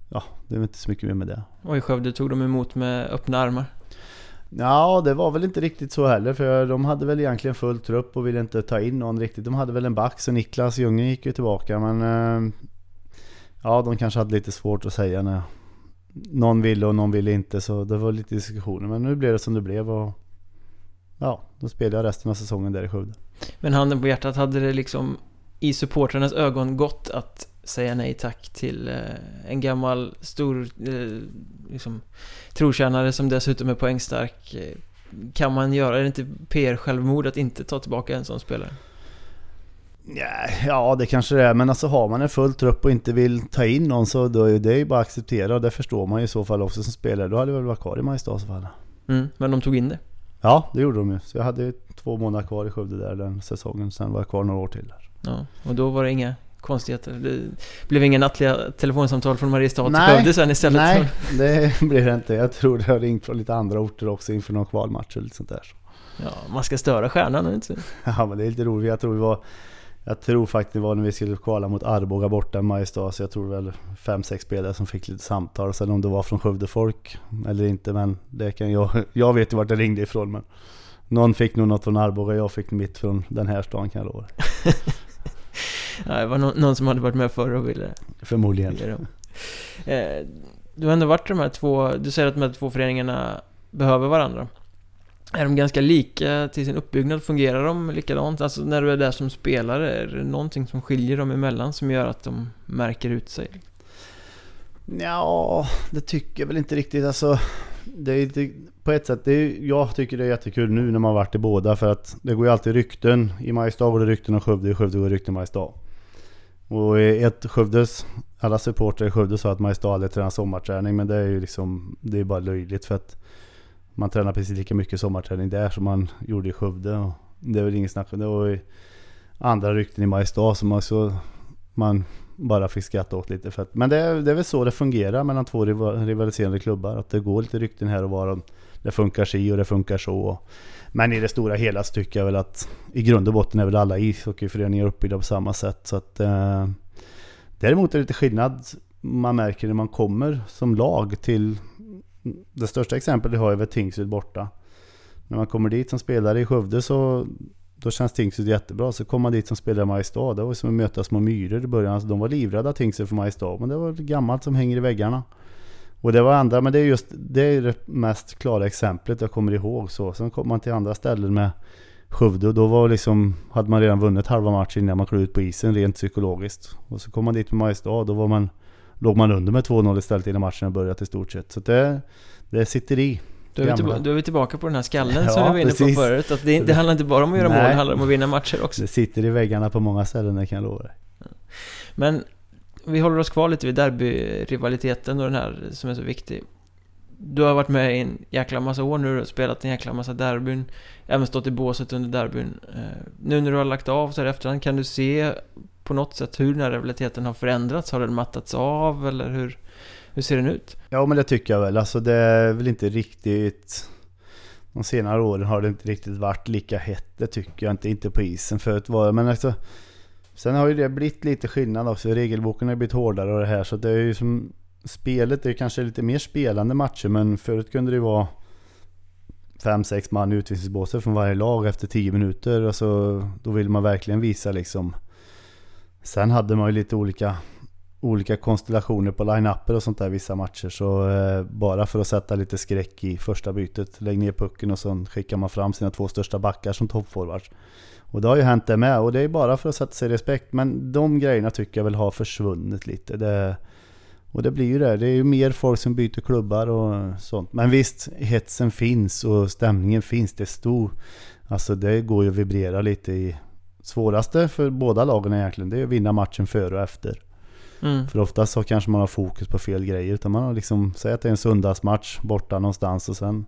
ja, det är väl inte så mycket mer med det. Och i Skövde tog de emot med öppna armar. Ja, det var väl inte riktigt så heller. För de hade väl egentligen full trupp och ville inte ta in någon riktigt. De hade väl en back, så Niklas Ljunggren gick ju tillbaka. Men eh, ja, de kanske hade lite svårt att säga när någon ville och någon ville inte. Så det var lite diskussioner. Men nu blev det som det blev. Och ja, då spelade jag resten av säsongen där i Skövde. Men handen på hjärtat, hade det liksom i supportrarnas ögon gått att säga nej tack till eh, en gammal stor eh, liksom, trotjänare som dessutom är poängstark? Eh, kan man göra, är det inte PR-självmord att inte ta tillbaka en sån spelare? Ja, det kanske det är, men alltså har man en full trupp och inte vill ta in någon så då är det ju bara att acceptera och det förstår man ju i så fall också som spelare. Då hade jag väl varit kvar i Mariestad i så fall. Mm, men de tog in det. Ja, det gjorde de ju. Så jag hade ju två månader kvar i Skövde där den säsongen. Sen var jag kvar några år till där. Ja, och då var det inga konstigheter. Det blev inga nattliga telefonsamtal från Mariestad till Skövde sen istället? Nej, [laughs] det blir det inte. Jag tror det har ringt från lite andra orter också inför någon kvalmatch eller sånt där. Ja, man ska störa stjärnan, inte? [laughs] Ja men det är lite roligt. Jag tror vi var jag tror faktiskt det var när vi skulle kvala mot Arboga borta i Mariestad så jag tror väl fem sex spelare som fick lite samtal. Sen om det var från Skövde folk eller inte men det kan jag... [laughs] Jag vet ju vart det ringde ifrån men... Någon fick nog något från Arboga, jag fick mitt från den här stan kan jag lova. [laughs] ja, det var no någon som hade varit med förr och ville... Förmodligen. Ville eh, du har ändå varit de här två... Du säger att de här två föreningarna behöver varandra. Är de ganska lika till sin uppbyggnad? Fungerar de likadant? Alltså när du är där som spelare, är det någonting som skiljer dem emellan som gör att de märker ut sig? Ja, det tycker jag väl inte riktigt. Alltså, det är inte, på ett sätt, det är, jag tycker det är jättekul nu när man varit i båda för att det går ju alltid rykten. I Mariestad går det rykten om Skövde, i Skövde går det rykten om Mariestad. Och ett Skövdes, alla supportrar i Skövde sa att Mariestad aldrig tränar sommarträning men det är ju liksom, det är bara löjligt för att man tränar precis lika mycket sommarträning där som man gjorde i Skövde. Och det är väl inget snack om det. Och andra rykten i Mariestad som också man bara fick skratta åt lite. För att, men det är, det är väl så det fungerar mellan två rivaliserande klubbar. Att det går lite rykten här och var. Det funkar si och det funkar så. Men i det stora hela så tycker jag väl att i grund och botten är väl alla ishockeyföreningar uppbyggda på samma sätt. Så att, eh, däremot är det lite skillnad man märker när man kommer som lag till det största exemplet har jag väl Tingsryd borta. När man kommer dit som spelare i Skövde så då känns Tingsryd jättebra. Så kom man dit som spelare i Mariestad. Det var som att möta små myror i början. Alltså, de var livrädda Tingsryd för Mariestad. Men det var gammalt som hänger i väggarna. Och det var andra, men det är just det, är det mest klara exemplet jag kommer ihåg. Så. Sen kom man till andra ställen med Skövde och då var liksom, hade man redan vunnit halva matchen innan man klev ut på isen rent psykologiskt. Och så kom man dit med Mariestad, då var man låg man under med 2-0 istället innan matchen börjat i stort sett. Så det, det sitter i. Då är, tillbaka, då är vi tillbaka på den här skallen [laughs] ja, som vi var inne precis. på förut. Att det, det, handlar inte bara om att göra Nej. mål, det handlar om att vinna matcher också. Det sitter i väggarna på många ställen, det kan jag lova dig. Men vi håller oss kvar lite vid derbyrivaliteten och den här som är så viktig. Du har varit med i en jäkla massa år nu och spelat en jäkla massa derbyn. Även stått i båset under derbyn. Eh, nu när du har lagt av så här efterhand, kan du se på något sätt hur den här rivaliteten har förändrats? Har den mattats av eller hur, hur ser den ut? Ja men det tycker jag väl. Alltså det är väl inte riktigt... De senare åren har det inte riktigt varit lika hett. Det tycker jag inte. Inte på isen förut var det. Men alltså... Sen har ju det blivit lite skillnad också. Regelboken har blivit hårdare och det här. Så det är ju som... Spelet är kanske lite mer spelande matcher men förut kunde det vara fem, sex man i utvisningsbåset från varje lag efter tio minuter. Alltså, då vill man verkligen visa liksom Sen hade man ju lite olika, olika konstellationer på line-upper och sånt där vissa matcher. Så eh, bara för att sätta lite skräck i första bytet, lägg ner pucken och sen skickar man fram sina två största backar som toppforwards. Och det har ju hänt det med och det är bara för att sätta sig i respekt. Men de grejerna tycker jag väl har försvunnit lite. Det, och det blir ju det. Det är ju mer folk som byter klubbar och sånt. Men visst, hetsen finns och stämningen finns. Det är stor. Alltså det går ju att vibrera lite i svåraste för båda lagen egentligen, det är att vinna matchen före och efter. Mm. För oftast så kanske man har fokus på fel grejer. Utan man har liksom, säg att det är en söndagsmatch borta någonstans och sen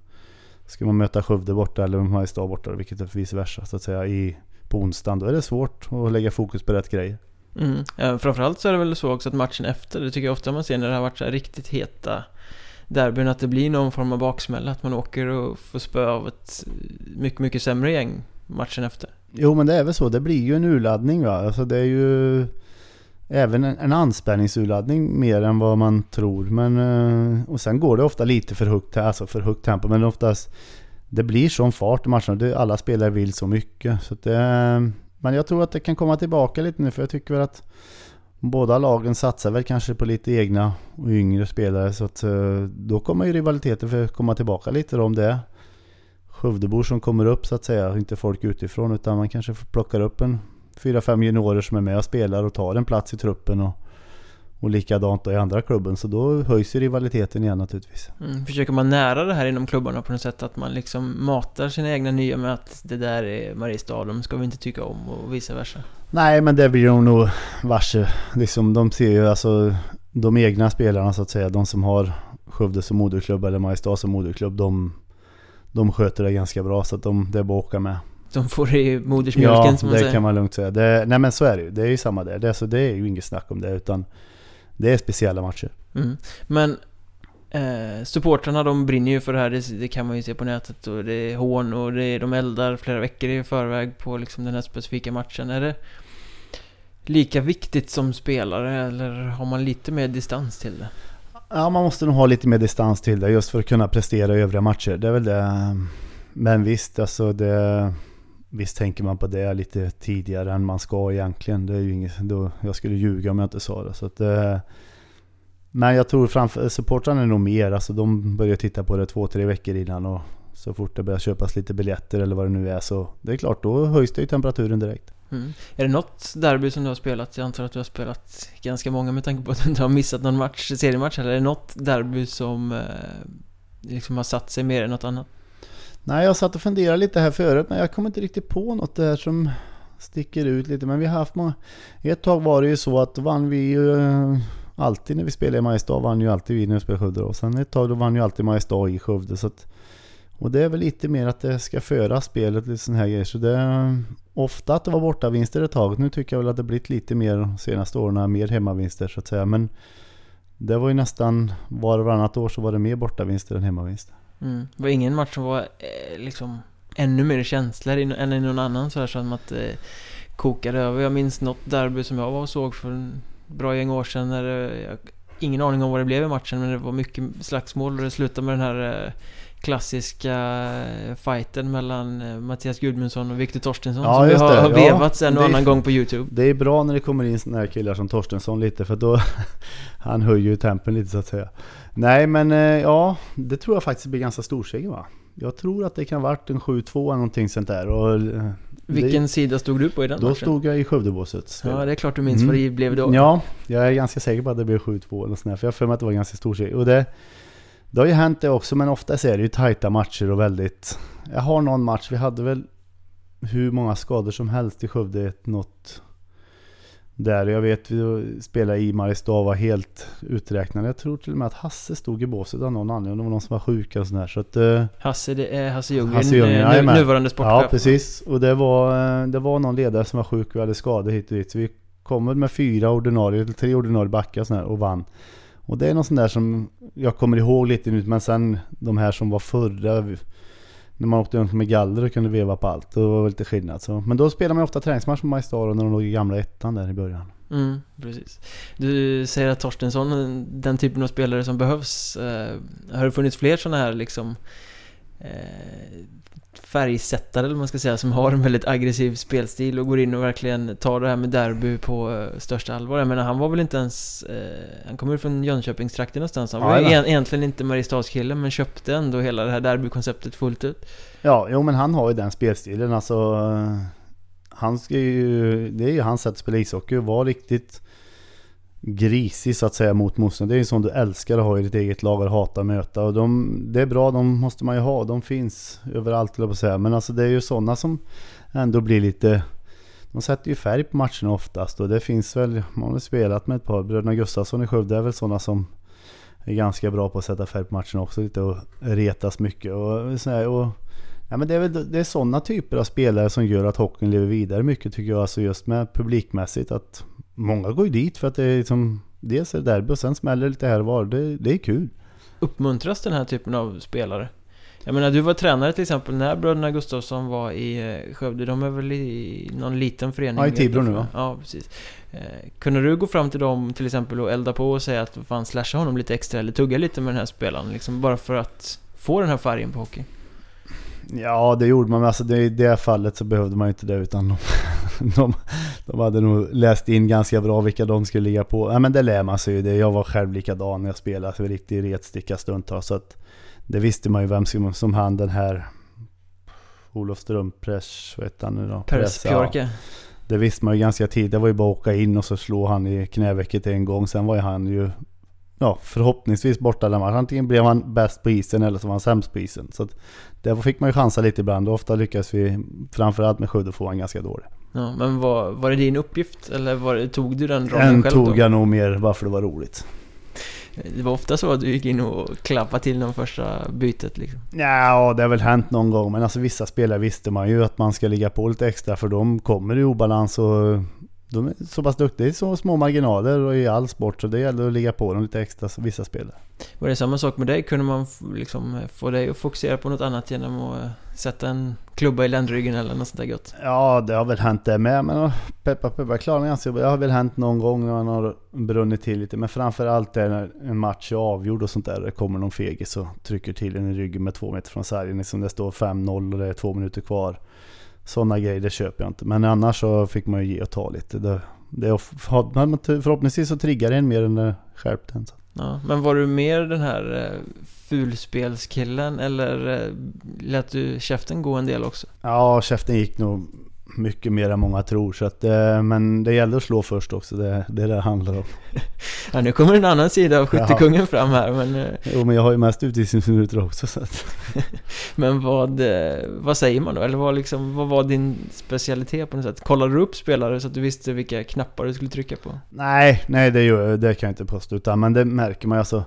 ska man möta Skövde borta eller Mariestad borta, vilket är vice versa så att säga, i, på onsdagen. Då är det svårt att lägga fokus på rätt grejer. Mm. Ja, framförallt så är det väl så också att matchen efter, det tycker jag ofta man ser när det har varit så riktigt heta derbyn, att det blir någon form av baksmälla. Att man åker och får spö av ett mycket, mycket sämre gäng matchen efter. Jo men det är väl så, det blir ju en urladdning va. Alltså det är ju även en, anspänningsurladdning mer än vad man tror. Men, eh, och sen går det ofta lite för högt, alltså för högt tempo. Men oftast det blir sån fart i matcherna. alla spelare vill så mycket. Så det, eh, men jag tror att det kan komma tillbaka lite nu för jag tycker väl att båda lagen satsar väl kanske på lite egna och yngre spelare. Så att eh, då kommer ju rivaliteten för att komma tillbaka lite då om det är Skövdebor som kommer upp så att säga, inte folk utifrån utan man kanske plockar upp en fyra, fem juniorer som är med och spelar och tar en plats i truppen och, och likadant då i andra klubben. Så då höjs ju rivaliteten igen naturligtvis. Mm, försöker man nära det här inom klubbarna på något sätt? Att man liksom matar sina egna nya med att det där är Mariestad, de ska vi inte tycka om och vice versa? Nej, men det blir de nog varse. Liksom, de ser ju alltså de egna spelarna så att säga, de som har Skövde som moderklubb eller Mariestad som moderklubb, de de sköter det ganska bra så att de, det är bara att åka med. De får det i modersmjölken ja, som man säger. Ja, det kan man lugnt säga. Det, nej men så är det ju. Det är ju samma där. Det, så det är ju inget snack om det utan det är speciella matcher. Mm. Men Eh, supportrarna de brinner ju för det här, det, det, kan man ju se på nätet och det är hån och det är, de eldar flera veckor i förväg på liksom den här specifika matchen. Är det lika viktigt som spelare eller har man lite mer distans till det? Ja, man måste nog ha lite mer distans till det just för att kunna prestera i övriga matcher. Det är väl det. Men visst, alltså det... Visst tänker man på det lite tidigare än man ska egentligen. Det är ju inget, då, jag skulle ljuga om jag inte sa det. Så att eh, men jag tror framför supportrarna är nog mer, alltså de börjar titta på det två, tre veckor innan och så fort det börjar köpas lite biljetter eller vad det nu är så det är klart, då höjs det ju temperaturen direkt. Mm. Är det något derby som du har spelat? Jag antar att du har spelat ganska många med tanke på att du inte har missat någon match, seriematch. Eller är det något derby som eh, liksom har satt sig mer än något annat? Nej, jag satt och funderade lite här förut men jag kommer inte riktigt på något där som sticker ut lite. Men vi har haft många... Ett tag var det ju så att då vann vi ju eh, alltid när vi spelade i Mariestad vann ju alltid vi när vi spelade Skövde Och Sen ett tag då vann ju alltid Mariestad i Skövde. Så att, och det är väl lite mer att det ska föra spelet lite sån här grejer. Så det är eh, ofta att det var bortavinster ett tag. Nu tycker jag väl att det blivit lite mer de senaste åren, mer hemmavinster så att säga. Men det var ju nästan var och varannat år så var det mer bortavinster än hemmavinster. Mm. Det var ingen match som var eh, liksom ännu mer känslor än i någon annan så här som att det eh, kokade över. Jag minns något derby som jag var och såg för bra gäng år sedan när det, jag, ingen aning om vad det blev i matchen men det var mycket slagsmål och det slutade med den här eh, klassiska eh, fighten mellan eh, Mattias Gudmundsson och Viktor Torstensson ja, som vi har, har vevats ja, en och annan gång på Youtube. Det är bra när det kommer in sådana här killar som Torstensson lite för då [laughs] Han höjer ju tempen lite så att säga. Nej men ja, det tror jag faktiskt blir ganska storseger va? Jag tror att det kan varit en 7-2 eller någonting sånt där och vilken det, sida stod du på i den Då matchen? stod jag i Skövdebåset. Ja, det är klart du minns mm. vad det blev då. Ja, jag är ganska säker på att det blev 7-2 eller sånt För jag för mig att det var ganska stor serie. Och det, det har ju hänt det också, men ofta är det ju tajta matcher och väldigt... Jag har någon match, vi hade väl hur många skador som helst i Skövde något där. Jag vet vi spelade i Mariestad var helt uträknade. Jag tror till och med att Hasse stod i båset av någon anledning. Det var någon som var sjuk eller sådär. Så att, uh, Hasse, det är Hasse Ljunggren, Hasse Ljunggren nu, nuvarande sportchef. Ja, precis. Och det var, eh, det var någon ledare som var sjuk och hade skador hit och dit. Så vi kommer med fyra ordinarie, tre ordinarie backar och, och vann. Och det är något sånt där som jag kommer ihåg lite nu, men sen de här som var förra när man åkte runt med galler och kunde veva på allt. Det var lite skillnad. Så. Men då spelade man ofta träningsmatch med Majstaro när de låg i gamla ettan där i början. Mm, precis. Du säger att Torstensson, den typen av spelare som behövs. Eh, har det funnits fler sådana här liksom eh, färgsättare eller man ska säga som har en väldigt aggressiv spelstil och går in och verkligen tar det här med derby på uh, största allvar. Jag menar han var väl inte ens... Uh, han kommer från Jönköpingstrakten någonstans. Han var ja, egentligen inte Mariestadskille men köpte ändå hela det här derbykonceptet fullt ut. Ja, jo men han har ju den spelstilen alltså. Uh, han ska ju... Det är ju hans sätt att spela ishockey och vara riktigt grisig så att säga mot motståndare. Det är ju sånt du älskar att ha i ditt eget lag och hatar att möta. Och de, det är bra, de måste man ju ha. De finns överallt på säga. Men alltså det är ju sådana som ändå blir lite... De sätter ju färg på matcherna oftast och det finns väl, man har spelat med ett par, bröderna Gustafsson i Skövde är väl sådana som är ganska bra på att sätta färg på matcherna också lite och retas mycket. Och, sådär, och, ja, men det är väl det är sådana typer av spelare som gör att hockeyn lever vidare mycket tycker jag. Alltså just med publikmässigt. Att många går ju dit för att det är liksom Dels är det derby och sen smäller det lite här och var. Det, det är kul. Uppmuntras den här typen av spelare? Jag menar du var tränare till exempel när bröderna Gustafsson var i eh, Skövde. De är väl i någon liten förening? Ja, i Tibro nu va? Ja, precis. Eh, kunde du gå fram till dem till exempel och elda på och säga att fan slasha honom lite extra eller tugga lite med den här spelaren liksom bara för att få den här färgen på hockey? Ja, det gjorde man. Men alltså det, i det fallet så behövde man inte det. Utan de, [laughs] de, de, hade nog läst in ganska bra vilka de skulle ligga på. Ja, men det lär man sig ju. Det. Jag var själv likadan när jag spelade. Så riktig retsticka stundtals. Så att det visste man ju vem som, som han den här Olof Strömpress, vad heter han nu då? Press, ja. Det visste man ju ganska tidigt. Det var ju bara att åka in och så slå han i knävecket en gång. Sen var ju han ju ja, förhoppningsvis borta den matchen. Antingen blev han bäst på isen eller så var han sämst på isen. Så att där fick man ju chansa lite ibland och ofta lyckas vi framförallt med Skövde få han ganska dålig. Ja, men var, var det din uppgift eller var, tog du den rollen själv? Den tog jag nog mer bara för det var roligt. Det var ofta så att du gick in och klappade till de första bytet liksom? Ja, det har väl hänt någon gång. Men alltså vissa spelare visste man ju att man ska ligga på lite extra för de kommer i obalans och de är så pass duktiga. Det är så små marginaler och i all sport så det gäller att ligga på dem lite extra, vissa spelare. Var det samma sak med dig? Kunde man liksom få dig att fokusera på något annat genom att eh, sätta en klubba i ländryggen eller något sånt där gott? Ja, det har väl hänt det med. Men peppa peppa klarar ganska bra. Det har väl hänt någon gång när man har brunnit till lite. Men framförallt är när en match är avgjord och sånt där. Det kommer någon fegis och trycker till en i ryggen med två meter från sargen. Liksom det står 5-0 och det är två minuter kvar. Sådana grejer, det köper jag inte. Men annars så fick man ju ge och ta lite. Det, det, förhoppningsvis så triggar det en mer än det skärpte en. Ja, men var du mer den här eh, fulspelskillen eller eh, lät du käften gå en del också? Ja, käften gick nog mycket mer än många tror. Så att, eh, men det gäller att slå först också, det, det är det det handlar om. [laughs] ja, nu kommer en annan sida av skyttekungen ja. fram här. Men... Eh, jo, men jag har ju mest utvisningsminuter också. Så att... [laughs] men vad, eh, vad säger man då? Eller vad, liksom, vad var din specialitet på något sätt? Kollade du upp spelare så att du visste vilka knappar du skulle trycka på? Nej, nej det, gör, det kan jag inte påstå. Utan, men det märker man ju alltså.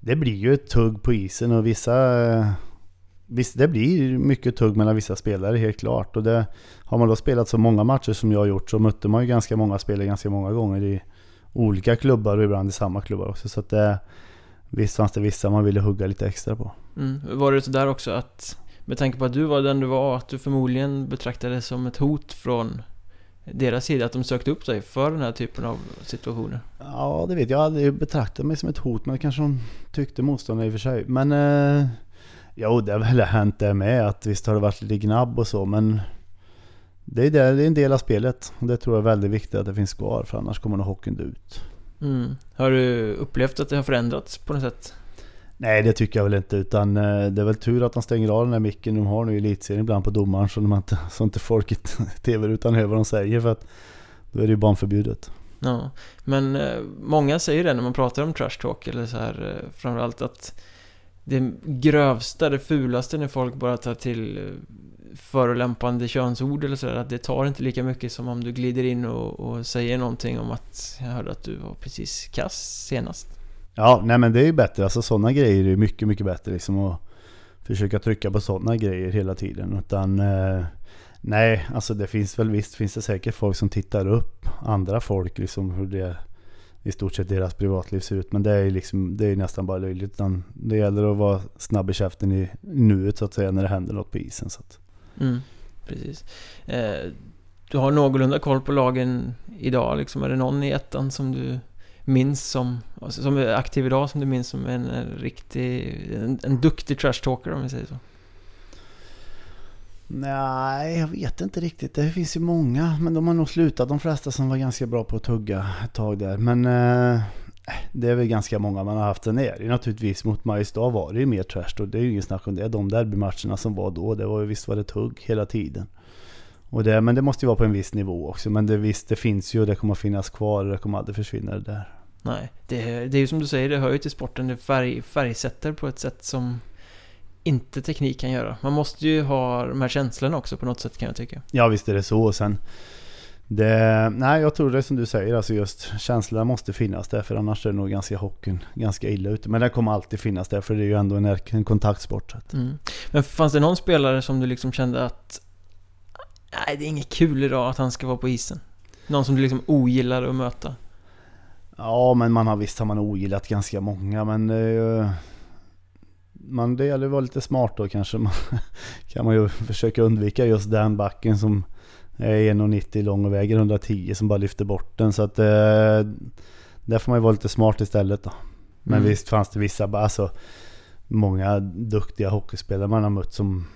Det blir ju ett tugg på isen och vissa Visst, det blir mycket tugg mellan vissa spelare helt klart. Och det, har man då spelat så många matcher som jag har gjort så mötte man ju ganska många spelare ganska många gånger i olika klubbar och ibland i samma klubbar också. Så att det, visst fanns det vissa man ville hugga lite extra på. Mm. Var det så där också att, med tanke på att du var den du var, att du förmodligen betraktades som ett hot från deras sida, att de sökte upp dig för den här typen av situationer? Ja, det vet jag. Jag hade betraktat mig som ett hot, men kanske de tyckte motståndarna i och för sig. Men eh, Jo, det har väl hänt det med. Att visst har det varit lite gnabb och så, men det är, det, det är en del av spelet. Det tror jag är väldigt viktigt att det finns kvar, för annars kommer nog hockeyn ut. Mm. Har du upplevt att det har förändrats på något sätt? Nej, det tycker jag väl inte. Utan eh, det är väl tur att de stänger av den här micken de har nu i elitserien ibland på domaren. Så, inte, så inte folk i [laughs] tv-rutan hör vad de säger. För att då är det ju barnförbjudet. Ja, men eh, många säger det när man pratar om trash talk eller så här eh, framförallt att det grövsta, det fulaste när folk bara tar till eh, förolämpande könsord eller sådär, att det tar inte lika mycket som om du glider in och, och, säger någonting om att jag hörde att du var precis kass senast. Ja, nej men det är ju bättre, alltså sådana grejer är mycket, mycket bättre liksom att försöka trycka på sådana grejer hela tiden. Utan eh, nej, alltså det finns väl visst finns det säkert folk som tittar upp andra folk liksom hur det i stort sett deras privatliv ser ut. Men det är liksom, det är nästan bara löjligt. Utan det gäller att vara snabb i käften i nuet så att säga när det händer något på isen. Så att. Mm, precis. Eh, du har någorlunda koll på lagen idag liksom. Är det någon i ettan som du minns som, som är aktiv idag som du minns som en, en riktig, en, en duktig trash talker om vi säger så? Nej, jag vet inte riktigt. Det finns ju många, men de har nog slutat. De flesta som var ganska bra på att tugga ett tag där. Men eh, eh det är väl ganska många man har haft. Sen är det naturligtvis mot Mariestad var det ju mer trash och det är ju ingen snack om det. De derbymatcherna som var då, det var ju visst var det tugg hela tiden. Och det, men det måste ju vara på en viss nivå också. Men det, visst, det finns ju och det kommer att finnas kvar och det kommer aldrig försvinna det där. Nej, det, det är ju som du säger, det hör ju till sporten. Det färg, färgsätter på ett sätt som inte teknik kan göra. Man måste ju ha de här känslorna också på något sätt kan jag tycka. Ja visst är det så. Och sen, det, nej jag tror det är som du säger, alltså just känslorna måste finnas där för annars är det nog ganska hockeyn ganska illa ute. Men det kommer alltid finnas där för det är ju ändå en, en kontaktsport. Mm. Men fanns det någon spelare som du liksom kände att Nej det är inget kul idag att han ska vara på isen? Någon som du liksom ogillar att möta? Ja men man har visst har man ogillat ganska många men det man, det gäller att vara lite smart då kanske. Man, [laughs] kan man ju försöka undvika just den backen som är 1,90 lång och väger 110 som bara lyfter bort den. Så att eh, där får man ju vara lite smart istället då. Men mm. visst fanns det vissa, alltså många duktiga hockeyspelare man har mött som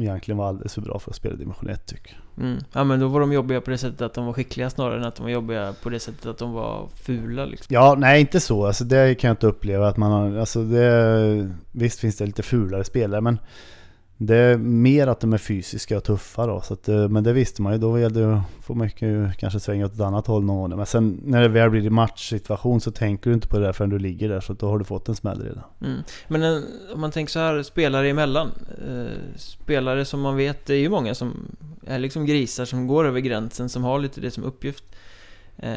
egentligen var alldeles för bra för att spela division 1 tycker jag. Mm. Ja men då var de jobbiga på det sättet att de var skickliga snarare än att de var jobbiga på det sättet att de var fula liksom. Ja, nej inte så. Alltså det kan jag inte uppleva att man har, alltså det, visst finns det lite fulare spelare men det är mer att de är fysiska och tuffa då. Så att, eh, men det visste man ju. Då gällde det att få mycket kanske svänga åt ett annat håll någon gång. Men sen när det väl blir matchsituation så tänker du inte på det där förrän du ligger där. Så då har du fått en smäll redan. Mm. Men en, om man tänker så här, spelare emellan. Eh, spelare som man vet, det är ju många som är liksom grisar som går över gränsen, som har lite det som uppgift. Eh,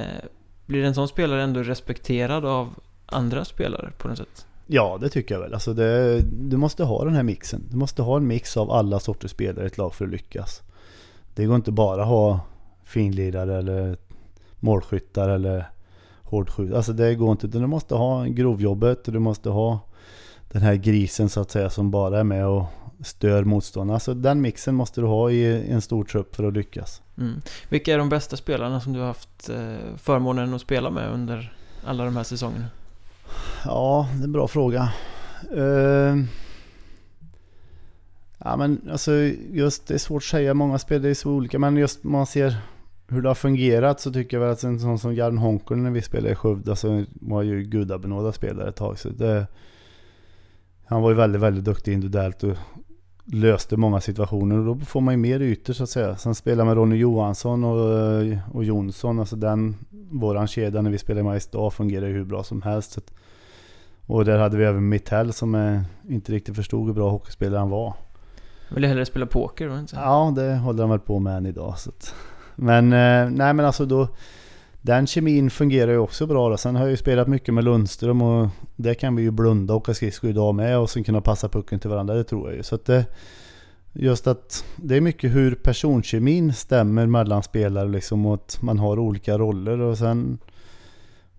blir en sån spelare ändå respekterad av andra spelare på något sätt? Ja, det tycker jag väl. Alltså det, du måste ha den här mixen. Du måste ha en mix av alla sorters spelare i ett lag för att lyckas. Det går inte bara att ha finlirare eller målskyttar eller hårdskjutare. Alltså det går inte. Du måste ha grovjobbet och du måste ha den här grisen så att säga som bara är med och stör motståndarna. Alltså den mixen måste du ha i en stor trupp för att lyckas. Mm. Vilka är de bästa spelarna som du har haft eh, förmånen att spela med under alla de här säsongerna? Ja, det är en bra fråga. Uh, ja men alltså just det är svårt att säga. Många spelare är så olika. Men just man ser hur det har fungerat så tycker jag väl att en sån som Jarn Honkonen när vi spelade i Skövde. Alltså var ju gudabenådad spelare ett tag. Så det, han var ju väldigt, väldigt duktig individuellt och löste många situationer och då får man ju mer ytor så att säga. Sen spelar med Ronny Johansson och, och Jonsson, alltså den, våran kedja när vi spelade i Mariestad fungerar ju hur bra som helst. Och där hade vi även Mittell som är, inte riktigt förstod hur bra hockeyspelare han var. Vill du hellre spela poker? Var inte så? Ja, det håller han väl på med än idag. Så att, men eh, nej men alltså då den kemin fungerar ju också bra. Då. Sen har jag ju spelat mycket med Lundström och det kan vi ju blunda och åka skridskor idag med och sen kunna passa pucken till varandra. Det tror jag ju. Så att det, just att det är mycket hur personkemin stämmer mellan spelare liksom och att man har olika roller och sen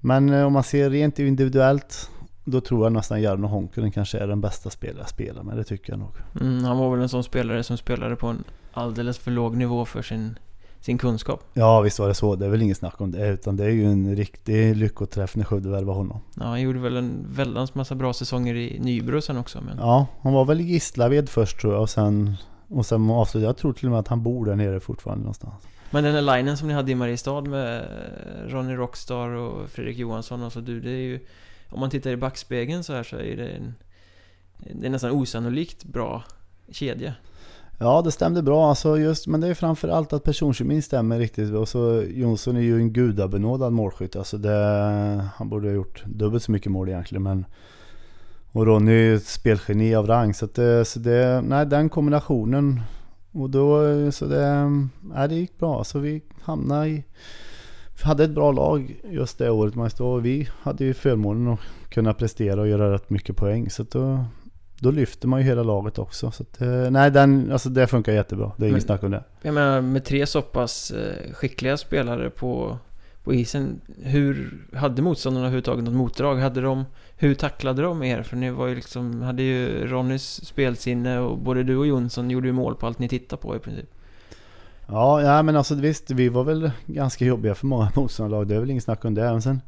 Men eh, om man ser rent individuellt då tror jag nästan Jarno Honkonen kanske är den bästa spelare jag spelar med. Det tycker jag nog. Mm, han var väl en sån spelare som spelade på en alldeles för låg nivå för sin sin kunskap. Ja visst var det så. Det är väl inget snack om det. Utan det är ju en riktig lyckoträff när Skövde värvade honom. Ja, han gjorde väl en väldans massa bra säsonger i Nybro sen också. Men... Ja, han var väl i Gislaved först tror jag och sen, och sen avslutade Jag tror till och med att han bor där nere fortfarande någonstans. Men den här linen som ni hade i Mariestad med Ronny Rockstar och Fredrik Johansson och så du, det är ju... Om man tittar i backspegeln så här så är det en... Det är nästan osannolikt bra kedja. Ja, det stämde bra. Alltså just, men det är framförallt att personkemin stämmer riktigt. Och så Jonsson är ju en gudabenådad målskytt. Alltså det, han borde ha gjort dubbelt så mycket mål egentligen. Men, och Ronny är ju ett spelgeni av rang. Så, det, så det, nej, den kombinationen. Och då, så det, nej, det gick bra. Så vi hamnade i, vi hade ett bra lag just det året. Vi hade ju förmånen att kunna prestera och göra rätt mycket poäng. Så då, då lyfter man ju hela laget också. Så att, eh, nej, den, alltså det funkar jättebra. Det är inget snack om det. Jag menar, med tre så pass eh, skickliga spelare på, på isen. Hur hade motståndarna överhuvudtaget något motdrag? Hade de, hur tacklade de er? För ni var ju liksom, hade ju Ronnys spelsinne och både du och Jonsson gjorde ju mål på allt ni tittade på i princip. Ja, ja men alltså visst, vi var väl ganska jobbiga för många [laughs] motståndarlag. Det är väl inget snack om det. Men sen,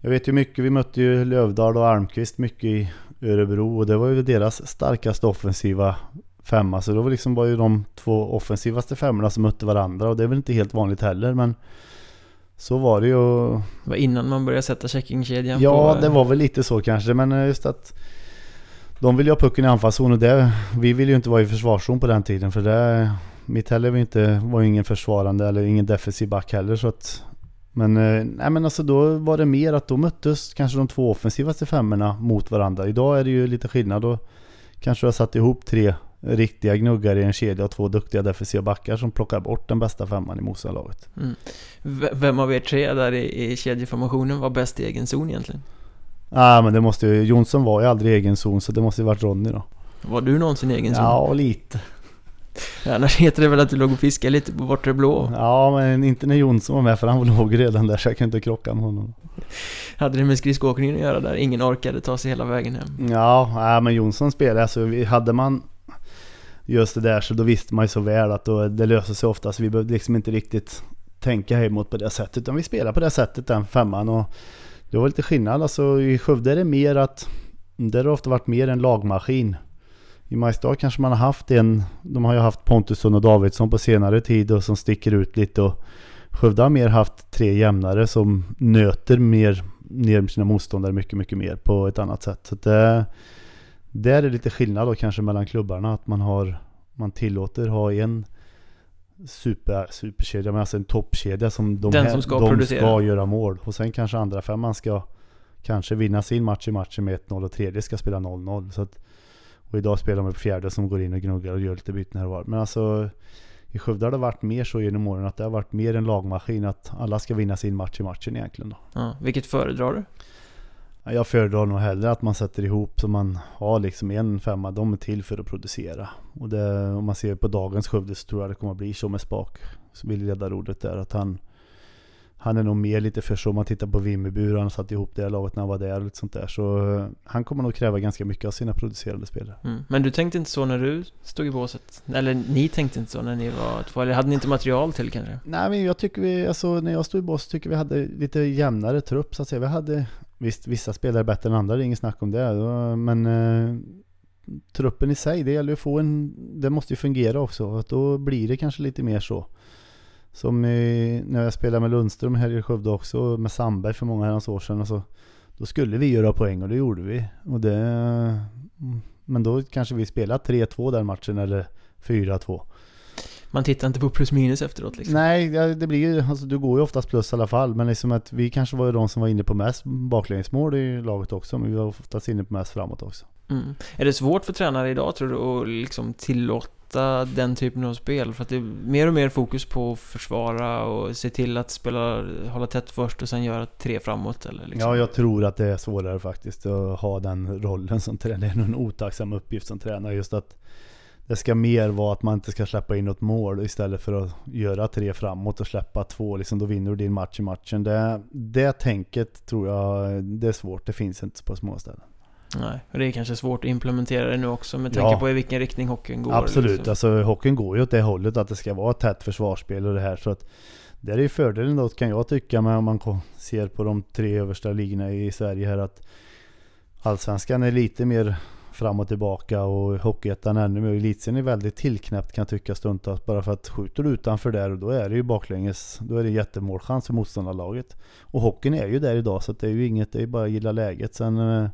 jag vet ju mycket, vi mötte ju Lövdal och Almqvist mycket i Örebro och det var ju deras starkaste offensiva femma. Så det var liksom bara ju de två offensivaste femmorna som mötte varandra och det är väl inte helt vanligt heller men så var det ju. Det var innan man började sätta checkingkedjan Ja, på... det var väl lite så kanske men just att de vill ju ha pucken i anfallszon och det, vi vill ju inte vara i försvarszon på den tiden för det mitt heller var inte, var ingen försvarande eller ingen defensiv back heller så att men, eh, nej men alltså då var det mer att då möttes kanske de två offensivaste femmorna mot varandra. Idag är det ju lite skillnad. Då kanske du har satt ihop tre riktiga gnuggare i en kedja och två duktiga defensiva backar som plockar bort den bästa femman i motståndarlaget. Mm. Vem av er tre där i, i kedjeformationen var bäst i egen zon egentligen? Nej ah, men det måste ju, Jonsson var ju aldrig i egen zon så det måste ju varit Ronny då. Var du någonsin i egen zon? Ja, lite. [laughs] Annars heter det väl att du låg och fiskade lite på bortre blå? Ja, men inte när Jonsson var med för han låg redan där så jag kunde inte krocka med honom. Hade det med skridskoåkningen att göra där? Ingen orkade ta sig hela vägen hem? Ja, men Jonsson spelade, alltså hade man just det där så då visste man ju så väl att då, det löser sig ofta så vi behövde liksom inte riktigt tänka hemåt på det sättet utan vi spelade på det sättet den femman och det var lite skillnad alltså i Skövde är det mer att det har ofta varit mer en lagmaskin i Majstad kanske man har haft en, de har ju haft Pontusson och Davidsson på senare tid och som sticker ut lite och Skövde har mer haft tre jämnare som nöter mer ner sina motståndare mycket, mycket mer på ett annat sätt. Så det, det är lite skillnad då kanske mellan klubbarna att man har, man tillåter ha en super, superkedja, men alltså en toppkedja som de, Den som ska, de ska göra mål. Och sen kanske andra femman ska kanske vinna sin match i matchen med 1-0 och tredje ska spela 0-0. Så att och idag spelar de på fjärde som går in och gnuggar och gör lite byten här och var. Men alltså i Skövde har det varit mer så genom åren att det har varit mer en lagmaskin att alla ska vinna sin match i matchen egentligen då. Ja, vilket föredrar du? Jag föredrar nog hellre att man sätter ihop så man har liksom en femma. De är till för att producera. Och det, om man ser på dagens Skövde så tror jag det kommer att bli så med Spak. Som vill leda rodet där. Att han, han är nog mer lite för så om man tittar på Vimmerby hur han satt ihop det laget när han var där och lite sånt där. Så eh, han kommer nog kräva ganska mycket av sina producerande spelare. Mm. Men du tänkte inte så när du stod i båset? Eller ni tänkte inte så när ni var två? Eller hade ni inte material till kanske? Nej men jag tycker vi, alltså när jag stod i båset tycker vi hade lite jämnare trupp så att säga. Vi hade, visst vissa spelare bättre än andra, det är inget snack om det. Men eh, truppen i sig, det gäller att få en, det måste ju fungera också. Och då blir det kanske lite mer så. Som i, när jag spelade med Lundström här i Skövde också, med Sandberg för många herrans år sedan. Alltså, då skulle vi göra poäng och det gjorde vi. Och det, men då kanske vi spelade 3-2 den matchen eller 4-2. Man tittar inte på plus minus efteråt liksom? Nej, det blir ju, alltså du går ju oftast plus i alla fall. Men liksom att vi kanske var de som var inne på mest baklängesmål i laget också. Men vi var oftast inne på mest framåt också. Mm. Är det svårt för tränare idag tror du att liksom tillåta den typen av spel? För att det är mer och mer fokus på att försvara och se till att spela, hålla tätt först och sen göra tre framåt eller liksom. Ja, jag tror att det är svårare faktiskt att ha den rollen som tränare. Det är nog en otacksam uppgift som tränare just att det ska mer vara att man inte ska släppa in något mål istället för att göra tre framåt och släppa två. Liksom, då vinner du din match i matchen. Det, det tänket tror jag det är svårt. Det finns inte på små ställen. Nej, och det är kanske svårt att implementera det nu också med tanke ja, på i vilken riktning hockeyn går. Absolut, liksom. alltså hockeyn går ju åt det hållet att det ska vara ett tätt försvarsspel och det här. Så att det är ju fördelen då kan jag tycka med om man ser på de tre översta ligorna i Sverige här att Allsvenskan är lite mer fram och tillbaka och Hockeyettan ännu mer. Elitserien är väldigt tillknäppt kan jag tycka stundtals. Bara för att skjuter du utanför där och då är det ju baklänges. Då är det jättemålchans för motståndarlaget. Och hockeyn är ju där idag så det är ju inget, det är bara att gilla läget. Sen eh,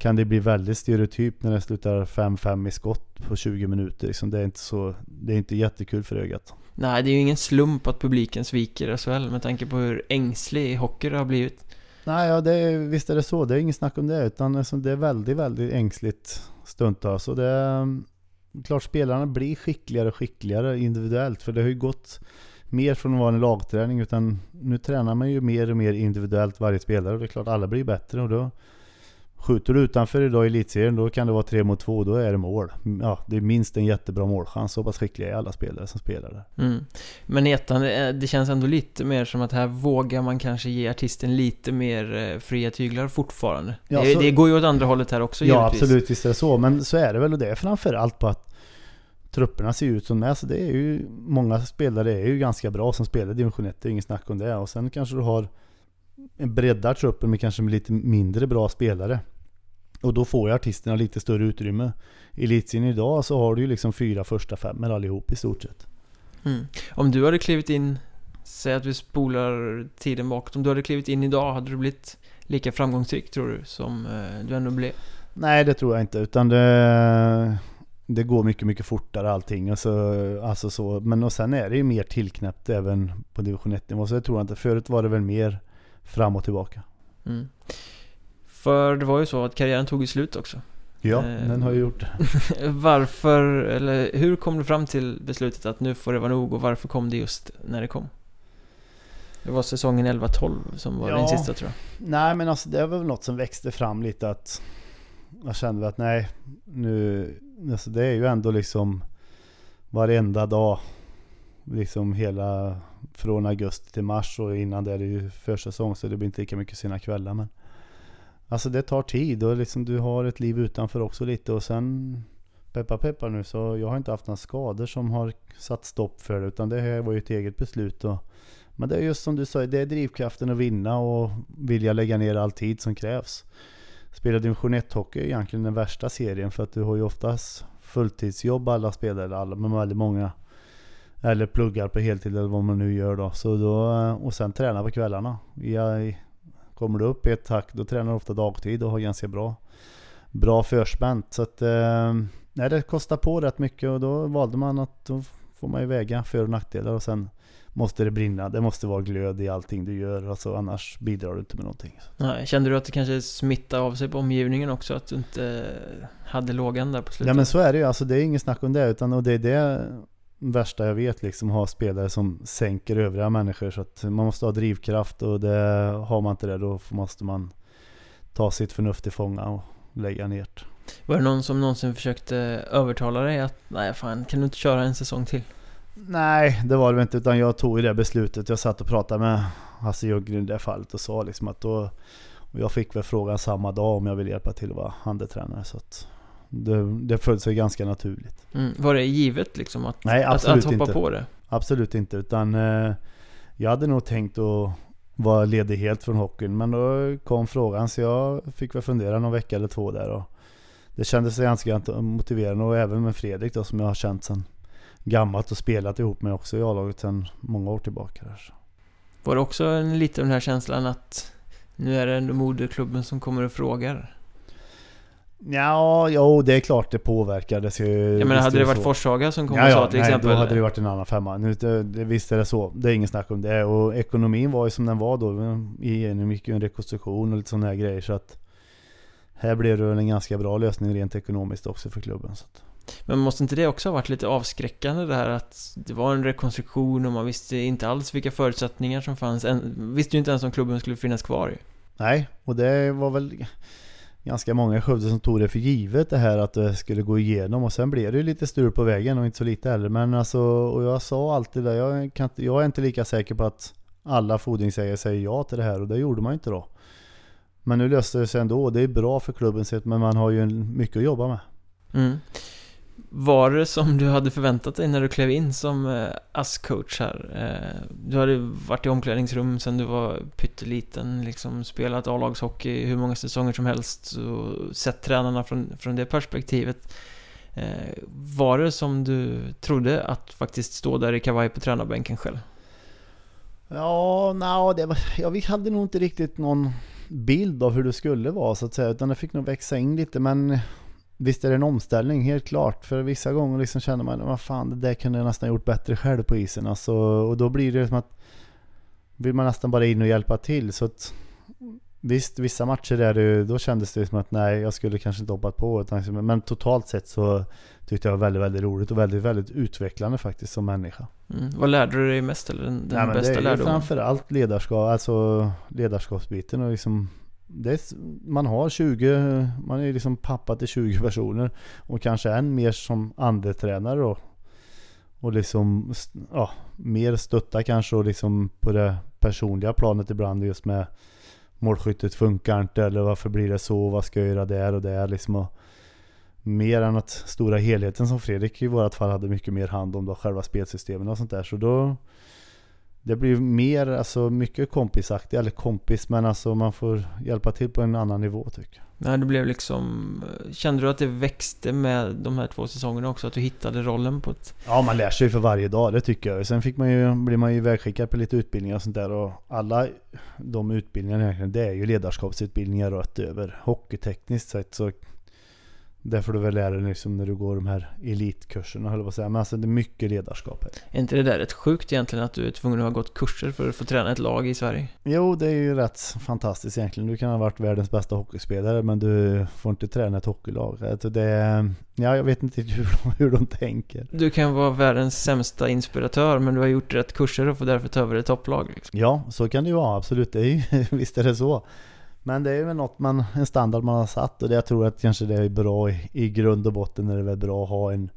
kan det bli väldigt stereotypt när det slutar 5-5 i skott på 20 minuter. Liksom det, är inte så, det är inte jättekul för ögat. Nej, det är ju ingen slump att publiken sviker SHL med tanke på hur ängslig hockey det har blivit. Nej, ja, det, visst är det så. Det är inget snack om det. Utan liksom, det är väldigt, väldigt ängsligt stundtals. Och det är klart spelarna blir skickligare och skickligare individuellt. För det har ju gått mer från att vara en lagträning. Utan nu tränar man ju mer och mer individuellt varje spelare. Och det är klart alla blir bättre. Och då Skjuter du utanför idag i elitserien då kan det vara tre mot två, då är det mål. Ja, det är minst en jättebra målchans. Så pass skickliga är alla spelare som spelar där. Mm. Men i ettan, det känns ändå lite mer som att här vågar man kanske ge artisten lite mer eh, fria tyglar fortfarande. Ja, det, så, det, går ju åt andra hållet här också Ja, givetvis. absolut, visst är det så. Men så är det väl och det är framförallt på att trupperna ser ut som det är. Så det är ju, många spelare är ju ganska bra som spelar division 1, det är inget snack om det. Och sen kanske du har breddar truppen med kanske lite mindre bra spelare. Och då får ju artisterna lite större utrymme. I elitserien idag så har du ju liksom fyra första femmor allihop i stort sett. Mm. Om du hade klivit in, säg att vi spolar tiden bakåt. Om du hade klivit in idag, hade du blivit lika framgångsrik tror du som eh, du ändå blev? Nej, det tror jag inte. Utan det, det går mycket, mycket fortare allting. Alltså, alltså så. Men och sen är det ju mer tillknäppt även på division 1-nivå. Så jag tror inte. Förut var det väl mer fram och tillbaka. Mm. För det var ju så att karriären tog ju slut också. Ja, eh, den har ju gjort det. [laughs] varför, eller hur kom du fram till beslutet att nu får det vara nog och varför kom det just när det kom? Det var säsongen 11-12 som var ja, din sista tror jag. Nej men alltså det var väl något som växte fram lite att jag kände att nej, nu, alltså det är ju ändå liksom varenda dag liksom hela från augusti till mars och innan det är det ju försäsong så det blir inte lika mycket sina kvällar men Alltså det tar tid och liksom du har ett liv utanför också lite och sen Peppa peppa nu. Så jag har inte haft några skador som har satt stopp för det utan det här var ju ett eget beslut och Men det är just som du sa, det är drivkraften att vinna och vilja lägga ner all tid som krävs. Spela division 1 hockey är egentligen den värsta serien för att du har ju oftast fulltidsjobb alla spelare, alla men väldigt många eller pluggar på heltid eller vad man nu gör då. Så då och sen träna på kvällarna. Jag, kommer du upp i ett tack då tränar du ofta dagtid och har ganska bra, bra förspänt. Så att eh, nej, det kostar på rätt mycket och då valde man att då får man ju väga för och nackdelar och sen måste det brinna. Det måste vara glöd i allting du gör. Alltså, annars bidrar du inte med någonting. Nej, kände du att det kanske smittade av sig på omgivningen också? Att du inte hade lågan där på slutet? Ja men så är det ju. Alltså, det är inget snack om det. Utan, och det är det värsta jag vet liksom. Ha spelare som sänker övriga människor. Så att man måste ha drivkraft och det, har man inte det då måste man ta sitt förnuft i fånga och lägga ner det. Var det någon som någonsin försökte övertala dig att nej fan, kan du inte köra en säsong till? Nej, det var det inte. Utan jag tog ju det beslutet. Jag satt och pratade med Hasse Ljunggren i det fallet och sa liksom att då... Och jag fick väl frågan samma dag om jag ville hjälpa till att vara handeltränare. Så att det, det föll sig ganska naturligt. Mm. Var det givet liksom att, Nej, att, att hoppa inte. på det? Absolut inte. Utan eh, jag hade nog tänkt att vara ledig helt från hockeyn. Men då kom frågan så jag fick väl fundera någon vecka eller två där. Och det kändes ganska motiverande och även med Fredrik då som jag har känt sedan gammalt och spelat ihop med också i A-laget sedan många år tillbaka. Där. Var det också en, lite den här känslan att nu är det ändå moderklubben som kommer och frågar? Ja, jo det är klart det ska, ju- menar, visst hade det varit så. Forshaga som kom Ja, och ja, sa till nej, exempel... då hade det varit en annan femma. Nu, det, det, visst är det så. Det är ingen snack om det. Och ekonomin var ju som den var då. I mycket en rekonstruktion och lite sådana här grejer. Så att här blev det en ganska bra lösning rent ekonomiskt också för klubben. Så att, Men måste inte det också ha varit lite avskräckande det här att det var en rekonstruktion och man visste inte alls vilka förutsättningar som fanns. En, visste ju inte ens om klubben skulle finnas kvar ju. nej, och det var väl ganska många i Skövde som tog det för givet det här att det skulle gå igenom. Och sen blev det ju lite stur på vägen och inte så lite heller. Men alltså, och jag sa alltid det. Jag, kan, jag är inte lika säker på att alla fordringsägare säger ja till det här och det gjorde man ju inte då. Men nu löste det sig ändå och det är bra för klubben sett men man har ju mycket att jobba med. Mm. Var det som du hade förväntat dig när du klev in som eh, ASS-coach här? Eh, du hade varit i omklädningsrum sen du var pytteliten, liksom spelat A-lagshockey hur många säsonger som helst och sett tränarna från, från det perspektivet. Eh, var det som du trodde att faktiskt stå där i kavaj på tränarbänken själv? Ja, no, det var, ja, vi hade nog inte riktigt någon bild av hur det skulle vara så att säga. Utan det fick nog växa in lite. Men visst är det en omställning, helt klart. För vissa gånger liksom känner man, vad fan, det där kunde jag nästan gjort bättre själv på isen. Alltså, och då blir det som att, vill man nästan bara in och hjälpa till. Så att, visst, vissa matcher där det, då kändes det som att nej, jag skulle kanske inte hoppat på. Utan, liksom- men totalt sett så tyckte jag var väldigt, väldigt roligt och väldigt, väldigt utvecklande faktiskt som människa. Mm. Vad lärde du dig mest eller den, den Nej, bästa det är lärdomen? framförallt ledarskap, alltså ledarskapsbiten och liksom är, man har 20, man är liksom pappa till 20 personer och kanske än mer som andetränare då. Och liksom, ja, mer stötta kanske och liksom på det personliga planet ibland just med målskyttet funkar inte eller varför blir det så, vad ska jag göra där och där liksom. Och mer än att stora helheten som Fredrik i vårat fall hade mycket mer hand om då själva spelsystemen och sånt där. Så då det blir mer, alltså mycket kompisaktigt, eller kompis, men alltså man får hjälpa till på en annan nivå tycker jag. Nej, det blev liksom... Kände du att det växte med de här två säsongerna också? Att du hittade rollen på ett... Ja, man lär sig för varje dag, det tycker jag. Sen fick man ju, blir man ju ivägskickad på lite utbildningar och sånt där. Och alla de utbildningarna egentligen, det är ju ledarskapsutbildningar rött över. Hockeytekniskt sett så det får du väl lära dig liksom när du går de här elitkurserna höll jag på att säga. Men alltså det är mycket ledarskap här. Är inte det där rätt sjukt egentligen att du är tvungen att ha gått kurser för att få träna ett lag i Sverige? Jo, det är ju rätt fantastiskt egentligen. Du kan ha varit världens bästa hockeyspelare men du får inte träna ett hockeylag. Alltså det, ja, jag vet inte [laughs] hur de, hur de tänker. Du kan vara världens sämsta inspiratör men du har gjort rätt kurser och får därför ta över ett topplag. Liksom. Ja, så kan det ju vara. Absolut, det är ju, [laughs] visst är det så. Men det är väl något man, en standard man har satt och det jag tror att kanske det är bra i, i grund och botten är det väl bra att ha en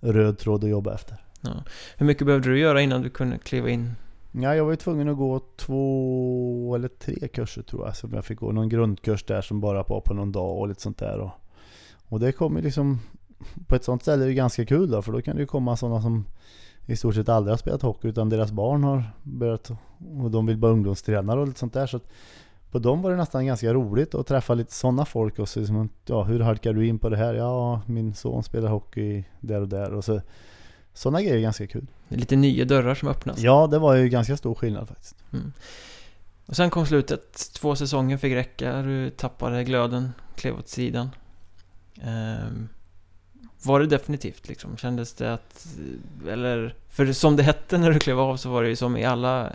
röd tråd att jobba efter. Ja. Hur mycket behövde du göra innan du kunde kliva in? Ja, jag var ju tvungen att gå två eller tre kurser tror jag. Som jag fick gå någon grundkurs där som bara var på någon dag och lite sånt där. Och, och det kommer ju liksom, på ett sånt ställe är det ganska kul då. För då kan det ju komma sådana som i stort sett aldrig har spelat hockey utan deras barn har börjat och de vill vara ungdomstränare och lite sånt där. Så att på dem var det nästan ganska roligt att träffa lite sådana folk och så liksom, ja, hur halkar du in på det här? Ja, min son spelar hockey där och där och så sådana grejer är ganska kul. Lite nya dörrar som öppnas. Ja, det var ju ganska stor skillnad faktiskt. Mm. Och sen kom slutet. Två säsonger fick räcka. Du tappade glöden, klev åt sidan. Ehm, var det definitivt liksom? Kändes det att... Eller... För som det hette när du klev av så var det ju som i alla...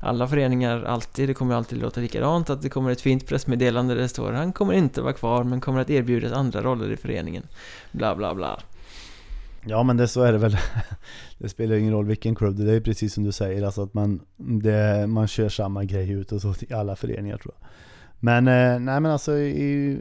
Alla föreningar alltid, det kommer alltid låta likadant att det kommer ett fint pressmeddelande där det står Han kommer inte vara kvar men kommer att erbjudas andra roller i föreningen. Bla bla bla. Ja men det så är det väl. [laughs] Det spelar ingen roll vilken klubb det är, det är precis som du säger. Alltså att man, det, man kör samma grej ut och så i alla föreningar tror jag. Men eh, nej men alltså i,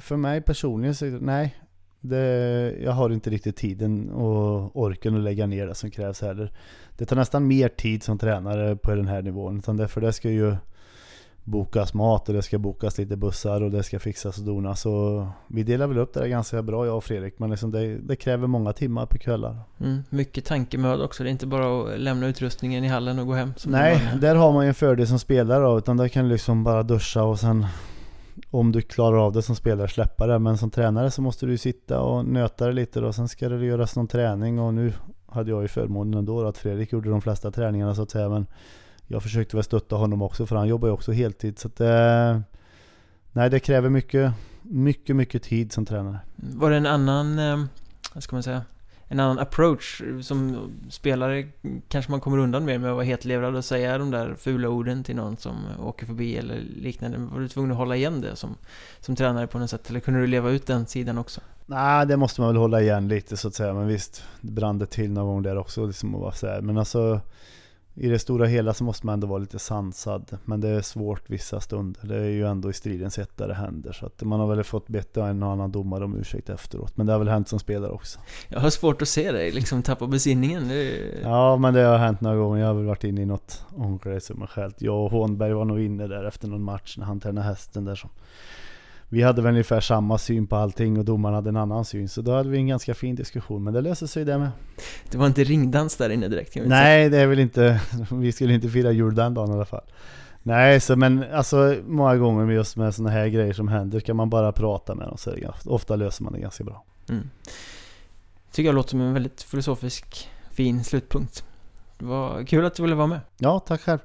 för mig personligen så nej. Det, jag har inte riktigt tiden och orken att lägga ner det som krävs heller. Det tar nästan mer tid som tränare på den här nivån. Utan därför det ska ju bokas mat och det ska bokas lite bussar och det ska fixas och donas. Så vi delar väl upp det där ganska bra jag och Fredrik. Men liksom det, det kräver många timmar på kvällar. Mm, mycket tankemöda också. Det är inte bara att lämna utrustningen i hallen och gå hem. Nej, där har man ju en fördel som spelare då. Utan där kan du liksom bara duscha och sen om du klarar av det som spelare släppa det. Men som tränare så måste du sitta och nöta det lite då. Sen ska det göras någon träning och nu hade jag ju förmånen ändå att Fredrik gjorde de flesta träningarna så att säga. Men jag försökte väl stötta honom också för han jobbar ju också heltid. Så att, eh, nej, det kräver mycket, mycket, mycket tid som tränare. Var det en annan, eh, vad ska man säga, en annan approach som spelare kanske man kommer undan med med att vara hetlevrad och säga de där fula orden till någon som åker förbi eller liknande. Var du tvungen att hålla igen det som, som tränare på något sätt? Eller kunde du leva ut den sidan också? Nej, det måste man väl hålla igen lite så att säga. Men visst, det brann det till någon gång där också. Liksom och så här. Men alltså i det stora hela så måste man ändå vara lite sansad. Men det är svårt vissa stunder. Det är ju ändå i stridens hetta det händer. Så att man har väl fått bett en och annan domare om ursäkt efteråt. Men det har väl hänt som spelare också. Jag har svårt att se dig liksom tappa besinningen. Är... Ja, men det har hänt några gånger. Jag har väl varit inne i något omklädningsrum själv. Jag och Hånberg var nog inne där efter någon match när han tränade hästen där. Som vi hade väl ungefär samma syn på allting och domaren hade en annan syn. Så då hade vi en ganska fin diskussion, men det löser sig det med. Det var inte ringdans där inne direkt? Nej, det är väl inte. [laughs] Vi skulle inte fira jul den dagen i alla fall. Nej, så men alltså många gånger med just med sådana här grejer som händer kan man bara prata med dem så det, ofta löser man det ganska bra. Mm. Tycker jag låter som en väldigt filosofisk fin slutpunkt. Det var kul att du ville vara med. Ja, tack själv.